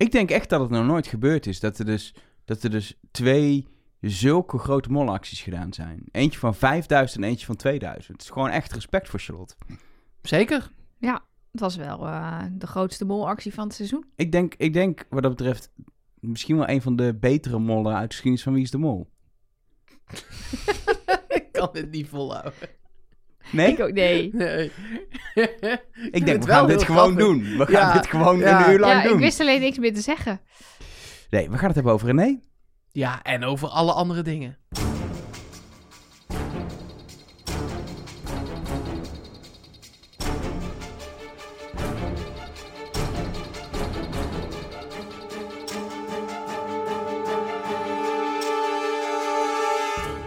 Ik denk echt dat het nog nooit gebeurd is. Dat er dus, dat er dus twee zulke grote molacties gedaan zijn. Eentje van 5000 en eentje van 2000. Het is gewoon echt respect voor Charlotte. Zeker. Ja, het was wel eh, de grootste molactie van het seizoen. Ik denk, ik denk wat dat betreft misschien wel een van de betere mollen uit de geschiedenis van Wie is de Mol. ik kan dit niet volhouden. Nee? Ik ook, nee. Nee. Ik denk, we gaan dit gewoon doen. We gaan Ja, dit gewoon ja. een uur lang Ja, doen. ik wist alleen niks meer te zeggen. Nee, we gaan het hebben over René. Ja, en over alle andere dingen.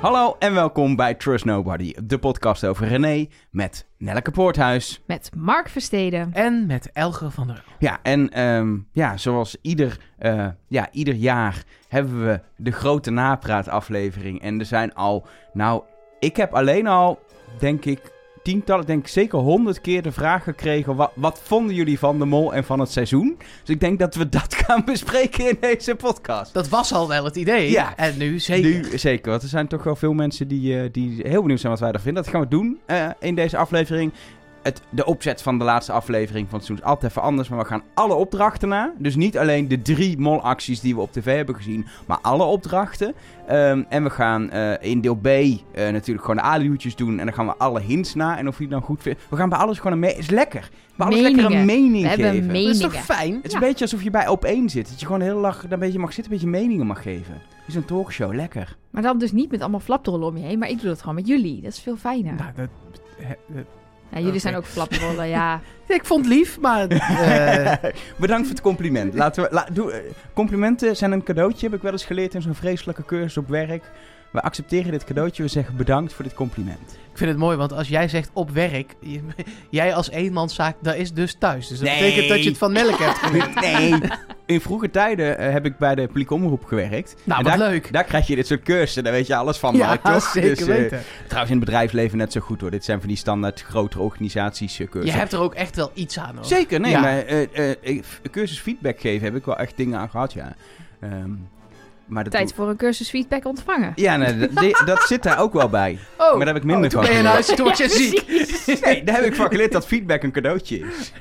Hallo en welkom bij Trust Nobody, de podcast over René met Nelleke Poorthuis. Met Mark Versteden. En met Elger van der. Ja, en ehm, ja, zoals ieder, eh, ja, ieder jaar hebben we de grote napraataflevering. En er zijn al, nou, ik heb alleen al, denk ik, tientallen, denk ik zeker honderd keer de vraag gekregen... Wat, wat vonden jullie van de mol en van het seizoen? Dus ik denk dat we dat gaan bespreken in deze podcast. Dat was al wel het idee. Ja. En nu zeker. Nu zeker, want er zijn toch wel veel mensen die, eh, die heel benieuwd zijn wat wij ervan vinden. Dat gaan we doen eh, in deze aflevering. Het, de opzet van de laatste aflevering van het seizoen altijd even anders, maar we gaan alle opdrachten na. Dus niet alleen de drie molacties die we op tv hebben gezien, maar alle opdrachten. Ehm, en we gaan eh, in deel B eh, natuurlijk gewoon de alihoedjes doen en dan gaan we alle hints na. En of je het dan goed vindt. We gaan bij alles gewoon een me- is lekker. Bij alles lekker een Meningen. mening We hebben geven. meningen. Dat is toch fijn? Het is Ja. een beetje alsof je bij op één zit. Dat je gewoon heel lang een beetje mag zitten, een beetje meningen mag geven. Het is een talkshow, lekker. Maar dan dus niet met allemaal flapdrollen om je heen. Maar ik doe dat gewoon met jullie. Dat is veel fijner. Nou, dat- ja, jullie zijn ook flapdrollen, ja. ik vond het lief, maar... eh, Bedankt voor het compliment. Laten we, la, doe, eh, complimenten zijn een cadeautje, heb ik wel eens geleerd in zo'n vreselijke cursus op werk. We accepteren dit cadeautje, we zeggen bedankt voor dit compliment. ik vind het mooi, want als jij zegt op werk... je- jij als eenmanszaak, dat is dus thuis. Dus dat Nee. betekent dat je het van Nelke hebt geleerd. Nee, in vroege tijden eh, heb ik bij de publieke omroep gewerkt. Nou, En wat daar, leuk. Daar krijg je dit soort cursussen, daar weet je alles van. Ja, Mark, toch? zeker Dus, eh, weten. trouwens in het bedrijfsleven net zo goed hoor. Dit zijn van die standaard grotere organisaties eh, Je cursussen. hebt er ook echt wel iets aan, hoor. Zeker, nee, Ja. maar eh, eh, cursus feedback geven heb ik wel echt dingen aan gehad, ja. Ehm, maar dat Tijd voor een cursus feedback ontvangen. Ja, nee, dat, die- dat zit daar ook wel bij. Oh, Maar daar heb ik minder oh, toen van ben je huis, toen word je ziek. Nee, daar heb ik van geleerd dat feedback een cadeautje is.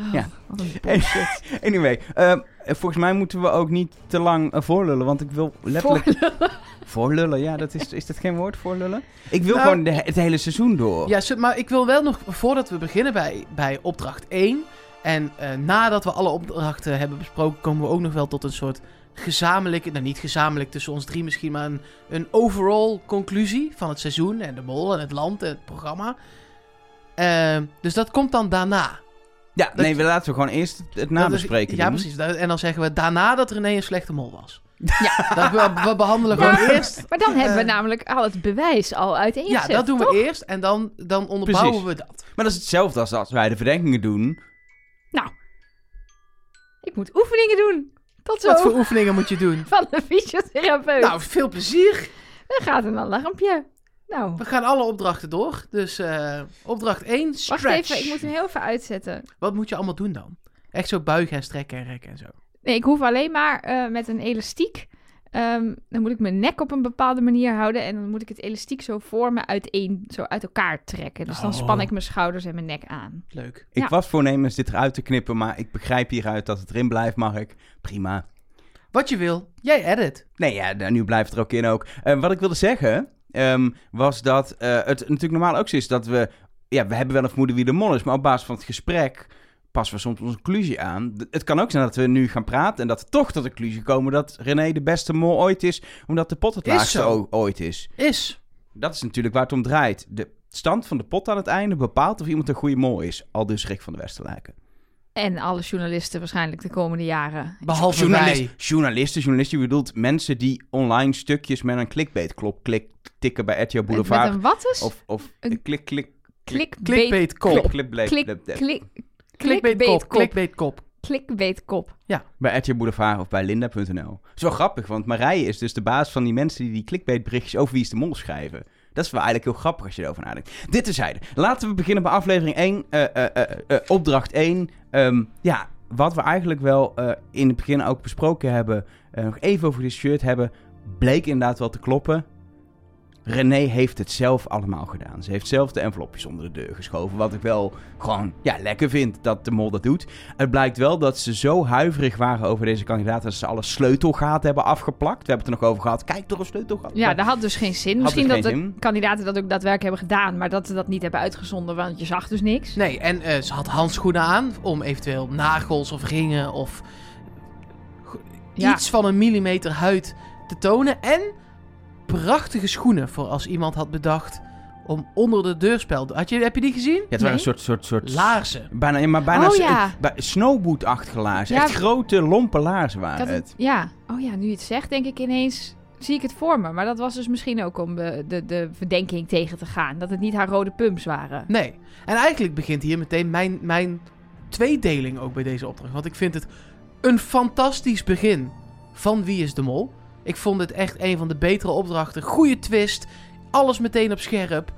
Oh, Ja. Anyway, ehm, volgens mij moeten we ook niet te lang eh, voorlullen, want ik wil letterlijk... Voor- Voorlullen, ja, dat is, is dat geen woord, voorlullen? Ik wil Nou- gewoon de, het hele seizoen door. Ja, maar ik wil wel nog, voordat we beginnen bij, bij opdracht 1... en eh, nadat we alle opdrachten hebben besproken... komen we ook nog wel tot een soort gezamenlijke... nou, niet gezamenlijk tussen ons drie misschien... maar een, een overall conclusie van het seizoen... en de mol en het land en het programma. Dus dat komt dan daarna. Ja, dat- nee, we laten we gewoon eerst het is- nabespreken Ja, doen. precies. En dan zeggen we daarna dat René een slechte mol was. Ja. Dat we, we behandelen gewoon eerst... Maar dan hebben we Eh, namelijk al het bewijs al uiteengezet, Ja, dat doen we toch? eerst en dan, dan onderbouwen Precies. we dat. Maar dat is hetzelfde als als wij de verdenkingen doen. Ik moet oefeningen doen. Tot zo. Wat voor oefeningen moet je doen? Van de fysiotherapeut. Nou, veel plezier. Dan gaat een alarmpje. Nou, We gaan alle opdrachten door. Dus eh, opdracht 1, stretch. wacht even. Ik moet hem heel even uitzetten. Wat moet je allemaal doen dan? Echt zo buigen en strekken en rekken en zo. Nee, ik hoef alleen maar eh, met een elastiek. ehm, dan moet ik mijn nek op een bepaalde manier houden. En dan moet ik het elastiek zo voor me uiteen, zo uit elkaar trekken. Dus dan Oh. span ik mijn schouders en mijn nek aan. Leuk. Ik Ja. was voornemens dit eruit te knippen, maar ik begrijp hieruit dat het erin blijft, Mark. Prima. Wat je wil. Jij edit. Nee, ja, nu blijft het er ook in ook. Eh, wat ik wilde zeggen, ehm, was dat eh, het natuurlijk normaal ook zo is dat we... Ja, we hebben wel een vermoeden wie de mol is, maar op basis van het gesprek passen we soms onze conclusie aan. Het kan ook zijn dat we nu gaan praten en dat we toch tot de conclusie komen dat René de beste mol ooit is, omdat de pot het laagste o- ooit is. Is. Dat is natuurlijk waar het om draait. De stand van de pot aan het einde bepaalt of iemand een goede mol is. Al dus Rick van de Westerlijken. En alle journalisten waarschijnlijk de komende jaren. Behalve Journalist, wij. journalisten, journalisten, je bedoelt mensen die online stukjes met een clickbait klop klik tikken bij RTL Boulevard. met een wat is? Of, of Een klik, klik, clickbait Clickbait kop. klik, klik, klik, Klik, klik, klik. klik, Clickbait kop. Clickbait kop. Clickbait kop. Bij RTL Boulevard of bij linda.nl. Dat is wel grappig, want Marije is dus de baas van die mensen die die clickbait berichtjes over wie is de mol schrijven. Dat is wel eigenlijk heel grappig als je erover nadenkt. Dit terzijde. Laten we beginnen bij aflevering 1. eh, eh, eh, opdracht 1. Ehm, ja, wat we eigenlijk wel in het begin ook besproken hebben, nog even over dit shirt hebben, bleek inderdaad wel te kloppen. René heeft het zelf allemaal gedaan. Ze heeft zelf de envelopjes onder de deur geschoven. Wat ik wel gewoon ja, lekker vind dat de mol dat doet. Het blijkt wel dat ze zo huiverig waren over deze kandidaat... dat ze alle sleutelgaten hebben afgeplakt. We hebben het er nog over gehad. Kijk, door een sleutelgat. Ja, dat had dus geen zin. Had Misschien dus dat de zin. kandidaten dat ook daadwerkelijk hebben gedaan, maar dat ze dat niet hebben uitgezonden, want je zag dus niks. Nee, en eh, ze had handschoenen aan om eventueel nagels of ringen of Ja. iets van een millimeter huid te tonen. En prachtige schoenen voor als iemand had bedacht om onder de deurspel... Had je, heb je die gezien? Ja, het waren een soort... soort, soort Laarzen. Bijna, maar bijna Oh, ja. snowboot-achtige laarzen. Ja. Echt grote, lompe laarzen waren het, ja, oh ja, nu je het zegt, denk ik ineens, zie ik het voor me. Maar dat was dus misschien ook om de, de, de verdenking tegen te gaan. Dat het niet haar rode pumps waren. Nee. En eigenlijk begint hier meteen mijn, mijn tweedeling ook bij deze opdracht. Want ik vind het een fantastisch begin van Wie is de Mol. Ik vond het echt een van de betere opdrachten. Goede twist. Alles meteen op scherp.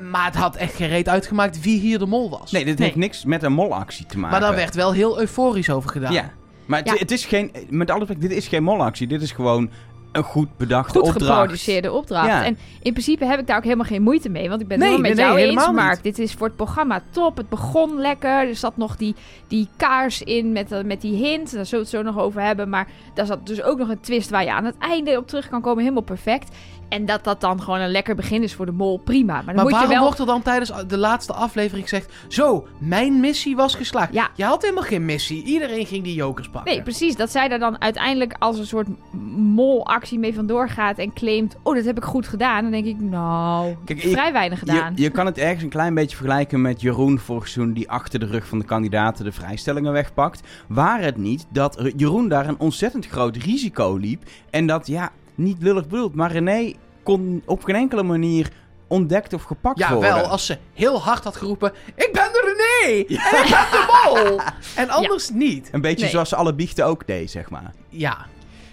Maar het had echt geen reet uitgemaakt wie hier de mol was. Nee, dit Nee. heeft niks met een molactie te maken. maar daar werd wel heel euforisch over gedaan. Ja. Maar het, Ja. het is geen... Met alle respect, dit is geen molactie. Dit is gewoon een goed bedachte Goed opdracht. geproduceerde opdracht. Ja. En in principe heb ik daar ook helemaal geen moeite mee. Want ik ben het Nee, helemaal met nee, jou nee, eens, Mark. Dit is voor het programma top. Het begon lekker. Er zat nog die, die kaars in met, eh, met die hint. Daar zullen we het zo nog over hebben. Maar daar zat dus ook nog een twist waar je aan het einde op terug kan komen. Helemaal perfect. En dat dat dan gewoon een lekker begin is voor de mol, prima. Maar dan Maar moet je waarom wel... wordt er dan tijdens de laatste aflevering gezegd... Zo, mijn missie was geslaagd. Ja. Je had helemaal geen missie. Iedereen ging die jokers pakken. Nee, precies. Dat zij daar dan uiteindelijk als een soort molactie mee vandoor gaat en claimt... Oh, dat heb ik goed gedaan. Dan denk ik, nou, Kijk, je- vrij weinig gedaan. Je, je kan het ergens een klein beetje vergelijken met Jeroen vorig seizoen... die achter de rug van de kandidaten de vrijstellingen wegpakt. Waar het niet dat Jeroen daar een ontzettend groot risico liep... en dat, ja, niet lullig bedoeld... maar René kon op geen enkele manier ontdekt of gepakt Ja, worden. wel, als ze heel hard had geroepen... Ik ben de René! En ik ben de mol! En anders niet. Een beetje Nee. zoals ze alle biechten ook deed, zeg maar. Ja.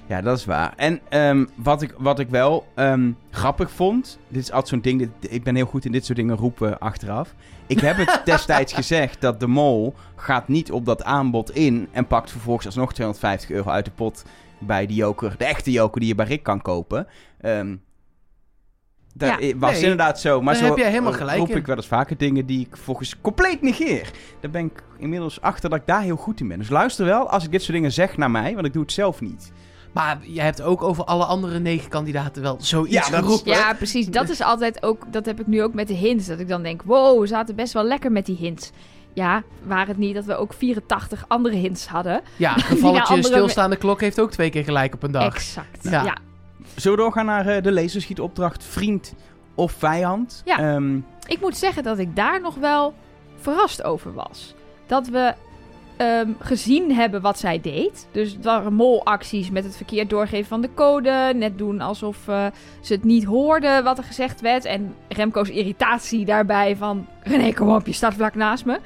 Ja, dat is waar. En ehm, wat, ik, wat ik wel ehm, grappig vond... Dit is altijd zo'n ding... Dit, ik ben heel goed in dit soort dingen roepen achteraf. Ik heb het destijds gezegd dat de mol gaat niet op dat aanbod in... en pakt vervolgens alsnog 250 euro uit de pot bij de joker. De echte joker die je bij Rick kan kopen. Ehm dat Ja. was Nee, inderdaad zo. Maar daar zo heb jij helemaal gelijk roep in. ik wel eens vaker dingen die ik volgens compleet negeer. Daar ben ik inmiddels achter dat ik daar heel goed in ben. Dus luister wel als ik dit soort dingen zeg naar mij, want ik doe het zelf niet. Maar je hebt ook over alle andere negen kandidaten wel zoiets Ja, geroepen. Ja, precies. Dat is altijd ook... Dat heb ik nu ook met de hints. Dat ik dan denk, wow, we zaten best wel lekker met die hints. Ja, waar het niet dat we ook 84 andere hints hadden. Ja, een Die gevalletje andere- stilstaande klok heeft ook twee keer gelijk op een dag. Exact. Ja. Ja. Zullen we doorgaan naar eh, de laserschietopdracht vriend of vijand? Ja. Ehm, Ik moet zeggen dat ik daar nog wel verrast over was. Dat we ehm, gezien hebben wat zij deed. Dus het waren molacties met het verkeerd doorgeven van de code. Net doen alsof eh, ze het niet hoorden wat er gezegd werd. En Remco's irritatie daarbij van... René, kom op, je staat vlak naast me.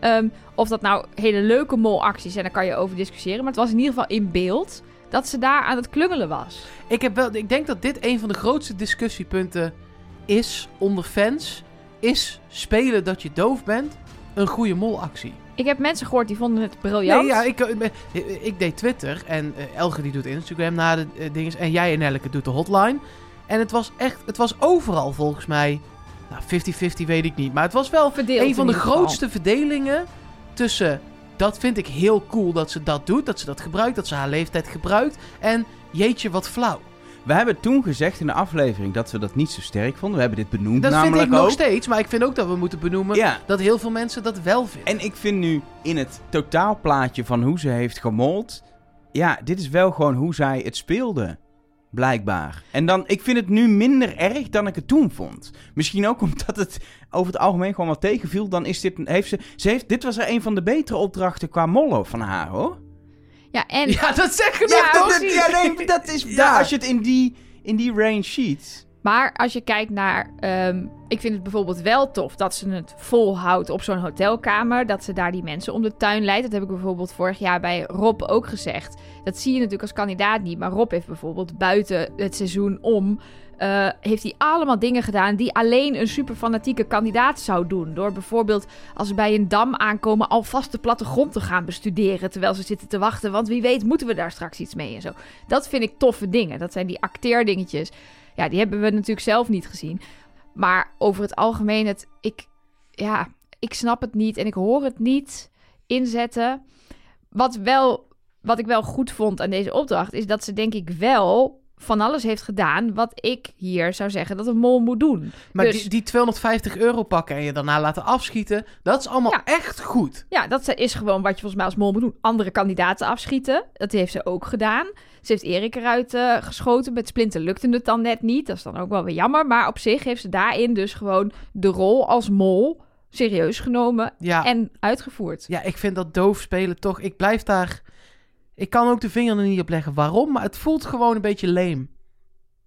Ehm, of dat nou hele leuke molacties zijn, daar kan je over discussiëren. Maar het was in ieder geval in beeld dat ze daar aan het klungelen was. Ik, heb wel, ik denk dat dit een van de grootste discussiepunten is onder fans. Is spelen dat je doof bent een goede molactie? Ik heb mensen gehoord die vonden het briljant. Nee, ja, ik, eh, ik, deed Twitter en eh, Elge die doet Instagram na de eh, dinges. En jij en Elke doet de hotline. En het was echt, het was overal volgens mij. Nou, 50-50 weet ik niet. Maar het was wel Verdeeld een van de geval. grootste verdelingen tussen. Dat vind ik heel cool dat ze dat doet, dat ze dat gebruikt, dat ze haar leeftijd gebruikt. En jeetje, wat flauw. We hebben toen gezegd in de aflevering dat we dat niet zo sterk vonden. We hebben dit benoemd Dat vind namelijk ik nog ook. steeds, maar ik vind ook dat we moeten benoemen Ja, dat heel veel mensen dat wel vinden. en ik vind nu in het totaalplaatje van hoe ze heeft gemold... Ja, dit is wel gewoon hoe zij het speelde. Blijkbaar. En dan, ik vind het nu minder erg dan ik het toen vond. Misschien ook omdat het over het algemeen gewoon wat tegenviel. Dan is dit, heeft ze, ze heeft, dit was er een van de betere opdrachten qua mollen van haar, hoor. Ja, en Ja, dat zeg je Ja, nog dat, ja, nee, dat is, Ja. daar, als je het in die, in die range ziet. Maar als je kijkt naar. ehm, ik vind het bijvoorbeeld wel tof dat ze het volhoudt op zo'n hotelkamer. Dat ze daar die mensen om de tuin leidt. Dat heb ik bijvoorbeeld vorig jaar bij Rob ook gezegd. Dat zie je natuurlijk als kandidaat niet. Maar Rob heeft bijvoorbeeld buiten het seizoen om. Eh, heeft hij allemaal dingen gedaan die alleen een super fanatieke kandidaat zou doen. Door bijvoorbeeld als ze bij een dam aankomen alvast de plattegrond te gaan bestuderen. Terwijl ze zitten te wachten. Want wie weet moeten we daar straks iets mee en zo. Dat vind ik toffe dingen. Dat zijn die acteerdingetjes. Ja, die hebben we natuurlijk zelf niet gezien. Maar over het algemeen, het, ik, ja, ik snap het niet en ik hoor het niet inzetten. Wat, wel, wat ik wel goed vond aan deze opdracht, is dat ze denk ik wel van alles heeft gedaan wat ik hier zou zeggen dat een mol moet doen. Maar Dus- die, die 250 euro pakken en je daarna laten afschieten, dat is allemaal Ja. echt goed. Ja, dat is gewoon wat je volgens mij als mol moet doen. Andere kandidaten afschieten. Dat heeft ze ook gedaan. Ze heeft Erik eruit eh, geschoten. Met Splinter lukte het dan net niet. Dat is dan ook wel weer jammer. Maar op zich heeft ze daarin dus gewoon de rol als mol serieus genomen Ja, en uitgevoerd. ja, ik vind dat doof spelen toch. Ik blijf daar. Ik kan ook de vinger er niet op leggen waarom, maar het voelt gewoon een beetje leem.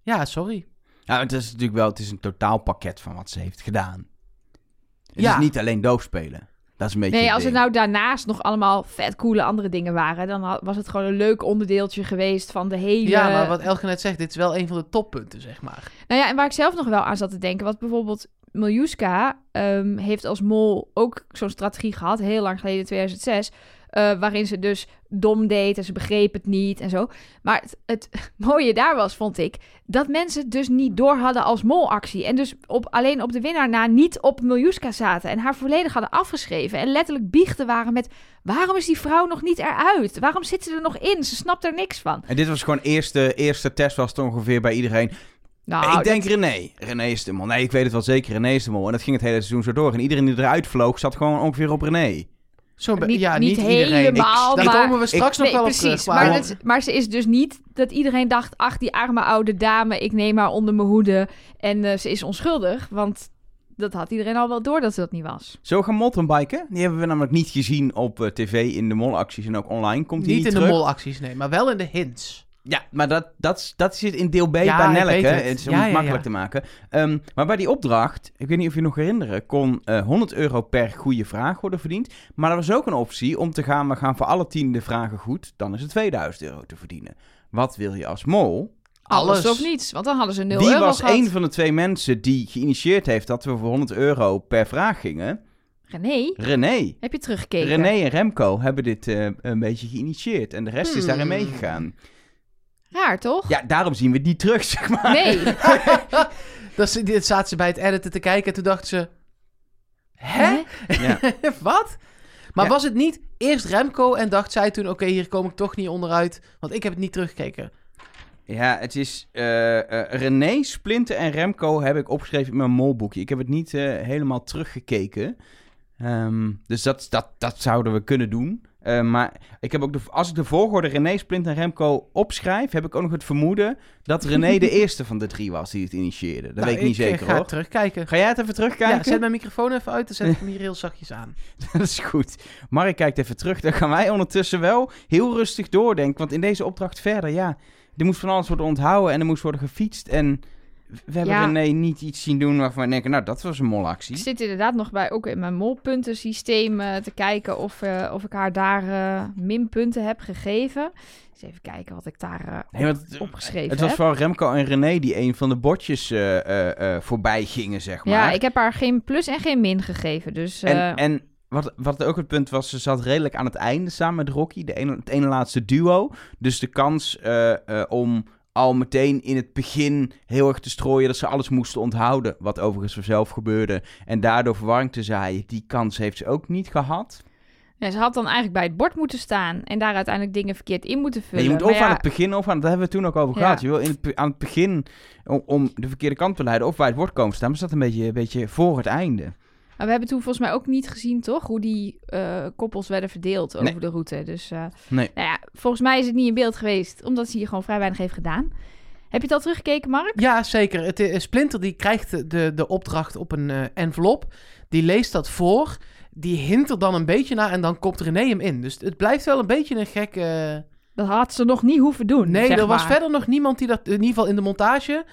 Ja, sorry. Ja, het is natuurlijk wel het is een totaalpakket van wat ze heeft gedaan. Het Ja. is niet alleen doofspelen. Dat is een beetje Nee, als het nou daarnaast nog allemaal vet coole andere dingen waren, dan was het gewoon een leuk onderdeeltje geweest van de hele. Ja, maar wat Elge net zegt, dit is wel een van de toppunten, zeg maar. Nou ja, en waar ik zelf nog wel aan zat te denken, wat bijvoorbeeld Miljuska ehm, heeft als mol ook zo'n strategie gehad, heel lang geleden, in 2006, eh, waarin ze dus dom deed en ze begreep het niet en zo. Maar het, het mooie daar was, vond ik, dat mensen het dus niet door hadden als molactie. En dus op, alleen op de winnaar na niet op Miljuska zaten en haar volledig hadden afgeschreven. En letterlijk biechten waren met, waarom is die vrouw nog niet eruit? Waarom zit ze er nog in? Ze snapt er niks van. En dit was gewoon eerste, eerste test was het ongeveer bij iedereen. Nou, ik denk dat- René. René is de mol. Nee, ik weet het wel zeker. René is de mol. En dat ging het hele seizoen zo door. En iedereen die eruit vloog, zat gewoon ongeveer op René. Zo, Niet- ja, niet niet, iedereen. helemaal, Daar maar- komen we straks nog Nee, wel op precies. terug. Maar, Maar, het- maar ze is dus niet dat iedereen dacht... ach, die arme oude dame, ik neem haar onder mijn hoede... en eh, ze is onschuldig. Want dat had iedereen al wel door dat ze dat niet was. Zo gaan mountainbiken. Die hebben we namelijk niet gezien op eh, tv in de molacties en ook online. Komt die niet niet, in de terug? molacties, nee, maar wel in de hints. Ja, maar dat, dat, dat zit in deel B Ja, bij Nelleke. het. Het is om Ja, het makkelijk ja. te maken. Ehm, maar bij die opdracht, ik weet niet of je nog herinneren, kon eh 100 euro per goede vraag worden verdiend. Maar er was ook een optie om te gaan, we gaan voor alle tien de vragen goed, dan is het 2000 euro te verdienen. Wat wil je als mol? Alles, Alles. of niets, want dan hadden ze 0 Die euro was een van de twee mensen die geïnitieerd heeft dat we voor 100 euro per vraag gingen. René, René. heb je teruggekeken? René en Remco hebben dit eh, een beetje geïnitieerd en de rest is daarin Hmm. meegegaan. Raar, toch? Ja, daarom zien we die terug, zeg maar. Nee. Dat ze, dit zaten ze bij het editen te kijken en toen dachten ze... Hè? Ja. Wat? Maar Ja. was het niet eerst Remco en dacht zij toen... Oké, hier kom ik toch niet onderuit, want ik heb het niet teruggekeken. Ja, het is eh eh, René, Splinter en Remco heb ik opgeschreven in mijn molboekje. Ik heb het niet eh, helemaal teruggekeken. Ehm, dus dat, dat, dat zouden we kunnen doen. Eh, maar ik heb ook de, als ik de volgorde René, Splinter en Remco opschrijf, heb ik ook nog het vermoeden dat René de eerste van de drie was die het initieerde. Dat Nou, weet ik niet eh, zeker ga hoor. terugkijken. Ga jij het even terugkijken? Ja, zet mijn microfoon even uit, dan zet ik hem hier heel zachtjes aan. dat is goed. Mark kijkt even terug. Dan gaan wij ondertussen wel heel rustig doordenken. Want in deze opdracht verder, ja, er moest van alles worden onthouden en er moest worden gefietst. En we hebben Ja. René niet iets zien doen waarvan we denken, nou, dat was een Ik molactie. zit inderdaad nog bij, ook in mijn molpuntensysteem eh, te kijken of, eh, of ik haar daar eh, minpunten heb gegeven. Eens even kijken wat ik daar Nee, want het- opgeschreven Het was heb. vooral Remco en René die een van de bordjes voorbij gingen, zeg maar. Ja, ik heb haar geen plus en geen min gegeven. Dus En, en wat, wat ook het punt was, ze zat redelijk aan het einde samen met Rocky, de ene, het ene laatste duo. Dus de kans om al meteen in het begin heel erg te strooien dat ze alles moesten onthouden, wat overigens vanzelf gebeurde, en daardoor verwarring te zaaien, die kans heeft ze ook niet gehad. ja, ze had dan eigenlijk bij het bord moeten staan en daar uiteindelijk dingen verkeerd in moeten Nee, vullen. je moet of ja, aan het begin of aan, daar hebben we het toen ook over Ja. gehad. Je wil in het, aan het begin om, om de verkeerde kant te leiden of bij het bord komen staan, maar ze zat een beetje, een beetje voor het einde. Maar we hebben toen volgens mij ook niet gezien, toch? Hoe die eh, koppels werden verdeeld over Nee. de route. Dus eh, Nee. nou ja, volgens mij is het niet in beeld geweest, omdat ze hier gewoon vrij weinig heeft gedaan. Heb je het al teruggekeken, Mark? Ja, zeker. Het, eh, Splinter die krijgt de- de, de opdracht op een eh, envelop. Die leest dat voor. Die hint er dan een beetje naar en dan komt René hem in. Dus het blijft wel een beetje een gekke... Dat Dat had ze nog niet hoeven doen. Nee, zeg er was maar. verder nog niemand die dat... In ieder geval in de montage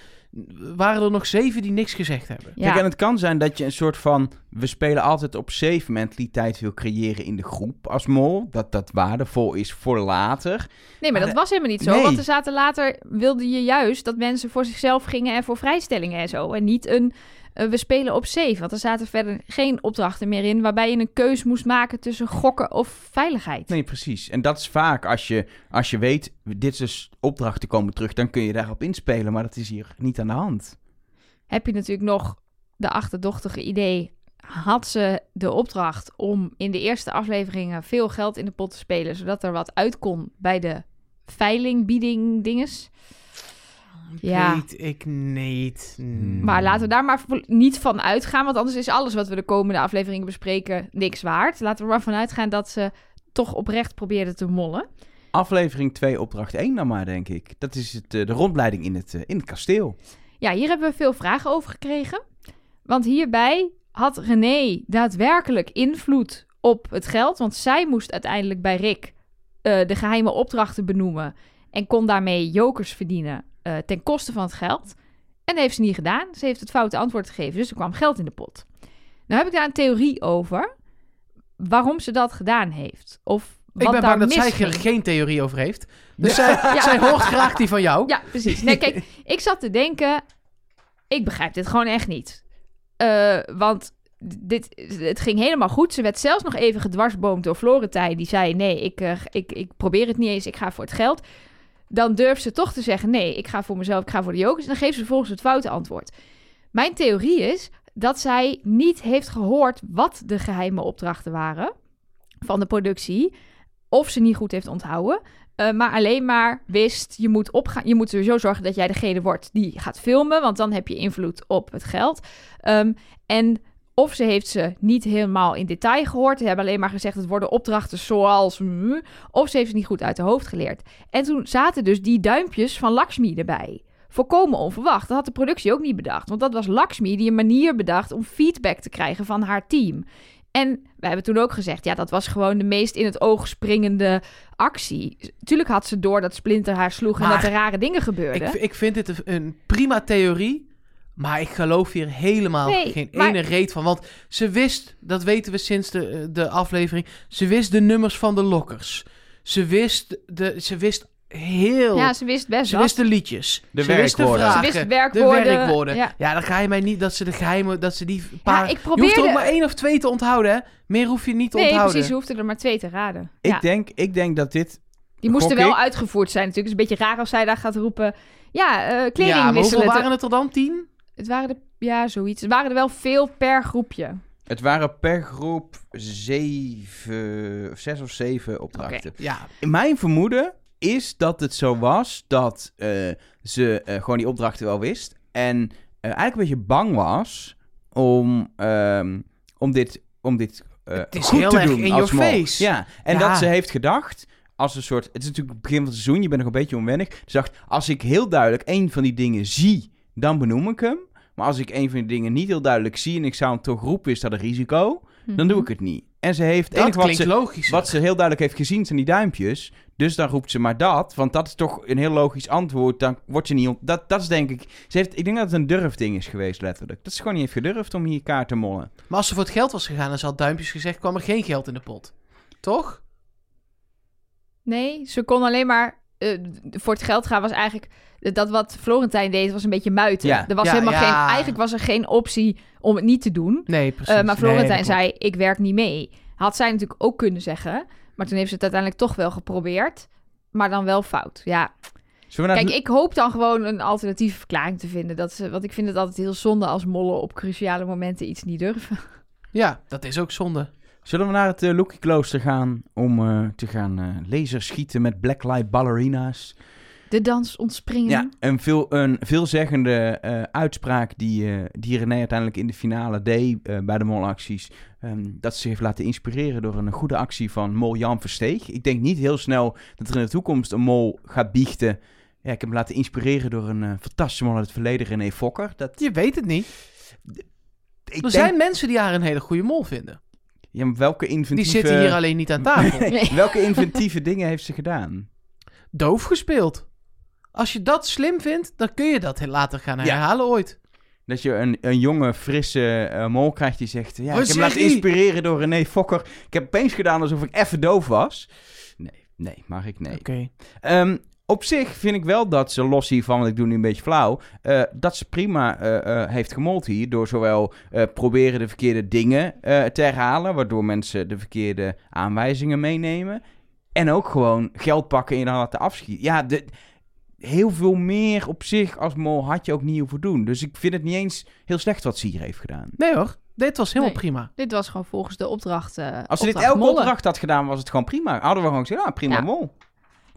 waren er nog zeven die niks gezegd hebben. Ja. Kijk, en het kan zijn dat je een soort van... We spelen altijd op safe mentaliteit wil creëren in de groep als mol. Dat dat waardevol is voor later. Nee, maar Maar dat was helemaal niet zo. nee. Want er zaten later, wilde je juist dat mensen voor zichzelf gingen en voor vrijstellingen en zo. En niet een, eh, we spelen op safe. Want er zaten verder geen opdrachten meer in waarbij je een keus moest maken tussen gokken of veiligheid. Nee, precies. En dat is vaak als je, als je weet, dit soort opdrachten komen terug... dan kun je daarop inspelen, maar dat is hier niet aan de hand. Heb je natuurlijk nog de achterdochtige idee. Had ze de opdracht om in de eerste afleveringen veel geld in de pot te spelen, zodat er wat uit kon bij de veilingbieding dinges? Ja. Weet ik niet. Hmm. Maar laten we daar maar niet van uitgaan. Want anders is alles wat we de komende afleveringen bespreken niks waard. Laten we maar vanuit gaan dat ze toch oprecht probeerden te mollen. Aflevering 2, opdracht 1 dan maar, denk ik. Dat is het, eh, de rondleiding in het, eh, in het kasteel. Ja, hier hebben we veel vragen over gekregen. Want hierbij had René daadwerkelijk invloed op het geld. Want zij moest uiteindelijk bij Rick eh, de geheime opdrachten benoemen. En kon daarmee jokers verdienen eh, ten koste van het geld. En dat heeft ze niet gedaan. Ze heeft het foute antwoord gegeven. Dus er kwam geld in de pot. Nou heb ik daar een theorie over. Waarom ze dat gedaan heeft. Of wat ik ben bang dat zij er geen theorie over heeft. Dus zij, zij hoort graag die van jou. Ja, precies. Nee, kijk, ik zat te denken, ik begrijp dit gewoon echt niet. Eh, want dit, het ging helemaal goed. Ze werd zelfs nog even gedwarsboomd door Florentijn. Die zei, nee, ik, eh, ik, ik probeer het niet eens, ik ga voor het geld. Dan durft ze toch te zeggen, nee, ik ga voor mezelf, ik ga voor de jokers. En dan geeft ze vervolgens het foute antwoord. Mijn theorie is dat zij niet heeft gehoord wat de geheime opdrachten waren van de productie. Of ze niet goed heeft onthouden. Eh, maar alleen maar wist, je moet, opgaan, je moet sowieso zorgen dat jij degene wordt die gaat filmen. Want dan heb je invloed op het geld. Ehm, en of ze heeft ze niet helemaal in detail gehoord. Ze hebben alleen maar gezegd, het worden opdrachten zoals... Of ze heeft het niet goed uit de hoofd geleerd. En toen zaten dus die duimpjes van Lakshmi erbij. Volkomen onverwacht. Dat had de productie ook niet bedacht. Want dat was Lakshmi die een manier bedacht om feedback te krijgen van haar team. En wij hebben toen ook gezegd, ja, dat was gewoon de meest in het oog springende actie. Tuurlijk had ze door dat Splinter haar sloeg en dat er rare dingen gebeurden. Ik, ik vind dit een prima theorie. Maar ik geloof hier helemaal Nee, geen maar- ene reet van. Want ze wist, dat weten we sinds de, eh, de aflevering. Ze wist de nummers van de lokkers. Ze wist, de, ze wist heel. ja, ze wist best ze wist de liedjes. De ze wist de werkwoorden. Ze wist de werkwoorden. werkwoorden. Ja. Ja. dan ga je mij niet dat ze de geheime, dat ze die paar. Ja, ik Je hoeft er probeerde... ook maar één of twee te onthouden, hè? Meer hoef je niet te Nee, onthouden. precies, ze hoefden er maar twee te raden. Ik, Ja. denk, ik denk dat dit... Die moesten gok wel ik. uitgevoerd zijn natuurlijk. Het is een beetje raar als zij daar gaat roepen... Ja, eh kleding ja, maar hoeveel wisselen. waren het er dan? Tien? Het waren er... Ja, zoiets. Het waren er wel veel per groepje. Het waren per groep zeven, of zes of zeven opdrachten. Ja, Mijn vermoeden is dat het zo was dat eh, ze eh, gewoon die opdrachten wel wist. En eh, eigenlijk een beetje bang was om, ehm, om dit, om dit eh, Het is goed heel te erg doen in als your mol. face. Ja, en Ja. dat ze heeft gedacht... Als een soort, het is natuurlijk het begin van het seizoen, je bent nog een beetje onwennig. Ze dacht, als ik heel duidelijk één van die dingen zie, dan benoem ik hem. Maar als ik een van die dingen niet heel duidelijk zie en ik zou hem toch roepen, is dat een risico. Dan doe ik het niet. En ze heeft, dat enige wat ze, logisch. wat ze heel duidelijk heeft gezien zijn die duimpjes. Dus dan roept ze maar dat. Want dat is toch een heel logisch antwoord. Dan word je niet... ont- Dat, dat is denk ik... Ze heeft, ik denk dat het een durfding is geweest, letterlijk. Dat ze gewoon niet heeft gedurfd om hier kaart te mollen. Maar als ze voor het geld was gegaan en ze had duimpjes gezegd, kwam er geen geld in de pot. Toch? Nee, ze kon alleen maar... eh, voor het geld gaan was eigenlijk... Dat wat Florentijn deed, was een beetje muiten. Ja. Er was Ja, helemaal ja. geen... Eigenlijk was er geen optie om het niet te doen. Nee, precies. Eh, maar Florentijn Nee, zei, ik werk niet mee. Had zij natuurlijk ook kunnen zeggen. Maar toen heeft ze het uiteindelijk toch wel geprobeerd. Maar dan wel fout. Ja, naar kijk, ik hoop dan gewoon een alternatieve verklaring te vinden. Dat ze, want ik vind het altijd heel zonde als mollen op cruciale momenten iets niet durven. Ja, dat is ook zonde. Zullen we naar het uh, Loki Klooster gaan om eh, te gaan eh laserschieten met blacklight ballerina's? De dans ontspringen. Ja, een, veel, een veelzeggende eh, uitspraak die, eh, die René uiteindelijk in de finale deed eh, bij de molacties. Ehm, dat ze zich heeft laten inspireren door een goede actie van mol Jan Versteeg. Ik denk niet heel snel dat er in de toekomst een mol gaat biechten. Ja, ik heb hem laten inspireren door een eh, fantastische mol uit het verleden, René Fokker. Dat, Je weet het niet. ik er denk- zijn mensen die haar een hele goede mol vinden. Ja, maar welke Die inventieve... zitten hier alleen niet aan tafel. Nee. welke inventieve dingen heeft ze gedaan? doof gespeeld. Als je dat slim vindt, dan kun je dat later gaan Ja. herhalen ooit. Dat je een, een jonge, frisse eh, mol krijgt die zegt... Ja, Wat ik heb me laten inspireren door René Fokker. Ik heb opeens gedaan alsof ik even doof was. Nee, nee, mag ik nee. Oké. Ehm, op zich vind ik wel dat ze, los hiervan, want ik doe nu een beetje flauw... eh, dat ze prima eh, eh, heeft gemold hier... door zowel eh, proberen de verkeerde dingen eh, te herhalen... waardoor mensen de verkeerde aanwijzingen meenemen... en ook gewoon geld pakken en dan laten afschieten. Ja, de, heel veel meer op zich als mol had je ook niet hoeven doen. Dus ik vind het niet eens heel slecht wat ze hier heeft gedaan. Nee hoor, dit was helemaal Nee. prima. Dit was gewoon volgens de opdracht. eh, Als ze dit elke mollen. opdracht had gedaan, was het gewoon prima. Hadden we gewoon gezegd, ah, prima Ja. mol.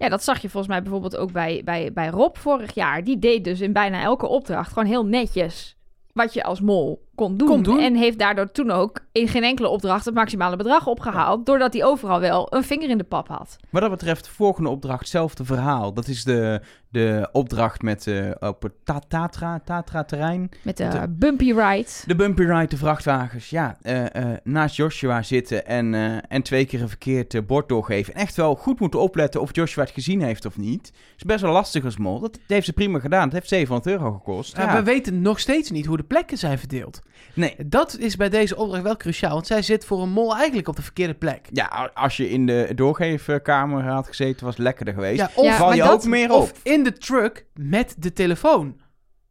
Ja, dat zag je volgens mij bijvoorbeeld ook bij, bij, bij Rob vorig jaar. Die deed dus in bijna elke opdracht gewoon heel netjes wat je als mol kon doen. Kon doen. En heeft daardoor toen ook in geen enkele opdracht het maximale bedrag opgehaald. Doordat hij overal wel een vinger in de pap had. Wat dat betreft, de volgende opdracht, hetzelfde verhaal. Dat is de, de opdracht met eh, op het Ta- Tatra, Tatra-terrein. Met de, Met de- bumpy ride. De bumpy ride, de vrachtwagens. Ja, eh, eh, naast Joshua zitten en, eh, en twee keer een verkeerd bord doorgeven. En echt wel goed moeten opletten of Joshua het gezien heeft of niet. is best wel lastig als mol. Dat heeft ze prima gedaan. Het heeft 700 euro gekost. Ja, Ja, We weten nog steeds niet hoe de plekken zijn verdeeld. Nee, Dat is bij deze opdracht wel cruciaal, want zij zit voor een mol eigenlijk op de verkeerde plek. Ja, als je in de doorgeefkamer had gezeten, was het lekkerder geweest. Ja, of, Ja, Val je dat- ook meer op. of in de truck met de telefoon.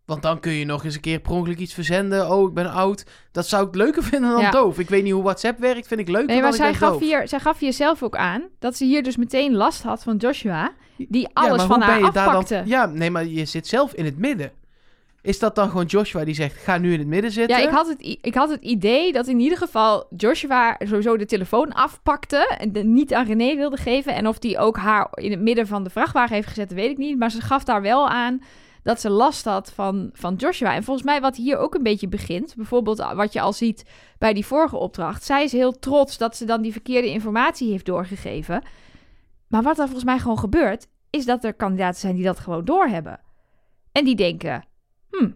Want dan kun je nog eens een keer per ongeluk iets verzenden. Oh, ik ben oud. Dat zou ik leuker vinden dan Ja. doof. Ik weet niet hoe WhatsApp werkt. Vind ik leuker Nee, dan maar zij gaf, doof. hier, zij gaf hier zelf ook aan dat ze hier dus meteen last had van Joshua. Die alles van haar ben je daar afpakte. Dan... Ja, nee, maar je zit zelf in het midden. Is dat dan gewoon Joshua die zegt, ga nu in het midden zitten? Ja, ik had, het, ik had het idee dat in ieder geval Joshua sowieso de telefoon afpakte. En de, niet aan René wilde geven. En of die ook haar in het midden van de vrachtwagen heeft gezet, weet ik niet. Maar ze gaf daar wel aan dat ze last had van, van Joshua. En volgens mij wat hier ook een beetje begint. Bijvoorbeeld wat je al ziet bij die vorige opdracht. Zij is heel trots dat ze dan die verkeerde informatie heeft doorgegeven. Maar wat er volgens mij gewoon gebeurt, is dat er kandidaten zijn die dat gewoon doorhebben. En die denken, hm,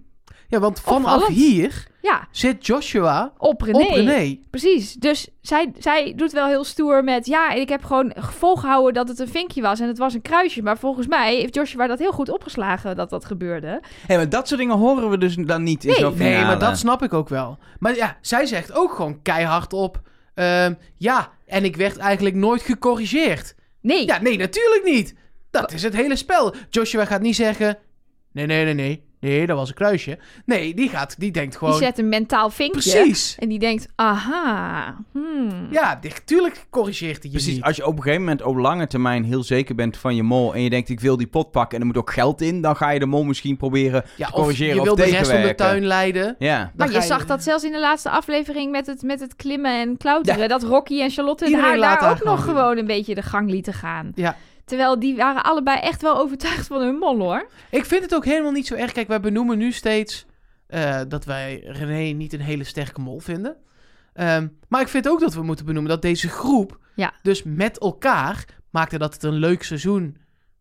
Ja, want vanaf Opvallend. hier ja, zit Joshua op René. op René. Precies. Dus zij, zij doet wel heel stoer met... Ja, ik heb gewoon volgehouden dat het een vinkje was en het was een kruisje. Maar volgens mij heeft Joshua dat heel goed opgeslagen dat dat gebeurde. Hé, maar dat soort dingen horen we dus dan niet in Nee, zo'n Nee, finale. maar dat snap ik ook wel. Maar ja, zij zegt ook gewoon keihard op... ehm, ja, en ik werd eigenlijk nooit gecorrigeerd. Nee, Ja, nee, natuurlijk niet. Dat is het hele spel. Joshua gaat niet zeggen... Nee, nee, nee, nee. Nee, dat was een kruisje. Nee, die gaat, die denkt die gewoon... zet een mentaal vinkje. Precies. En die denkt, aha, hmm. Ja, die, tuurlijk corrigeert hij je Precies, niet. als je op een gegeven moment op lange termijn heel zeker bent van je mol... en je denkt, ik wil die pot pakken en er moet ook geld in... dan ga je de mol misschien proberen Ja, te of corrigeren je of, wil de rest van de tuin leiden. Ja. Maar je zag dat zelfs in de laatste aflevering met het, met het klimmen en klauteren. Dat Rocky en Charlotte Iedereen haar laat daar ook nog gewoon gewoon een beetje de gang lieten gaan. Ja. Terwijl die waren allebei echt wel overtuigd van hun mol hoor. Ik vind het ook helemaal niet zo erg. Kijk, wij benoemen nu steeds eh, dat wij René niet een hele sterke mol vinden. Ehm, maar ik vind ook dat we moeten benoemen dat deze groep, Ja. dus met elkaar, maakte dat het een leuk seizoen.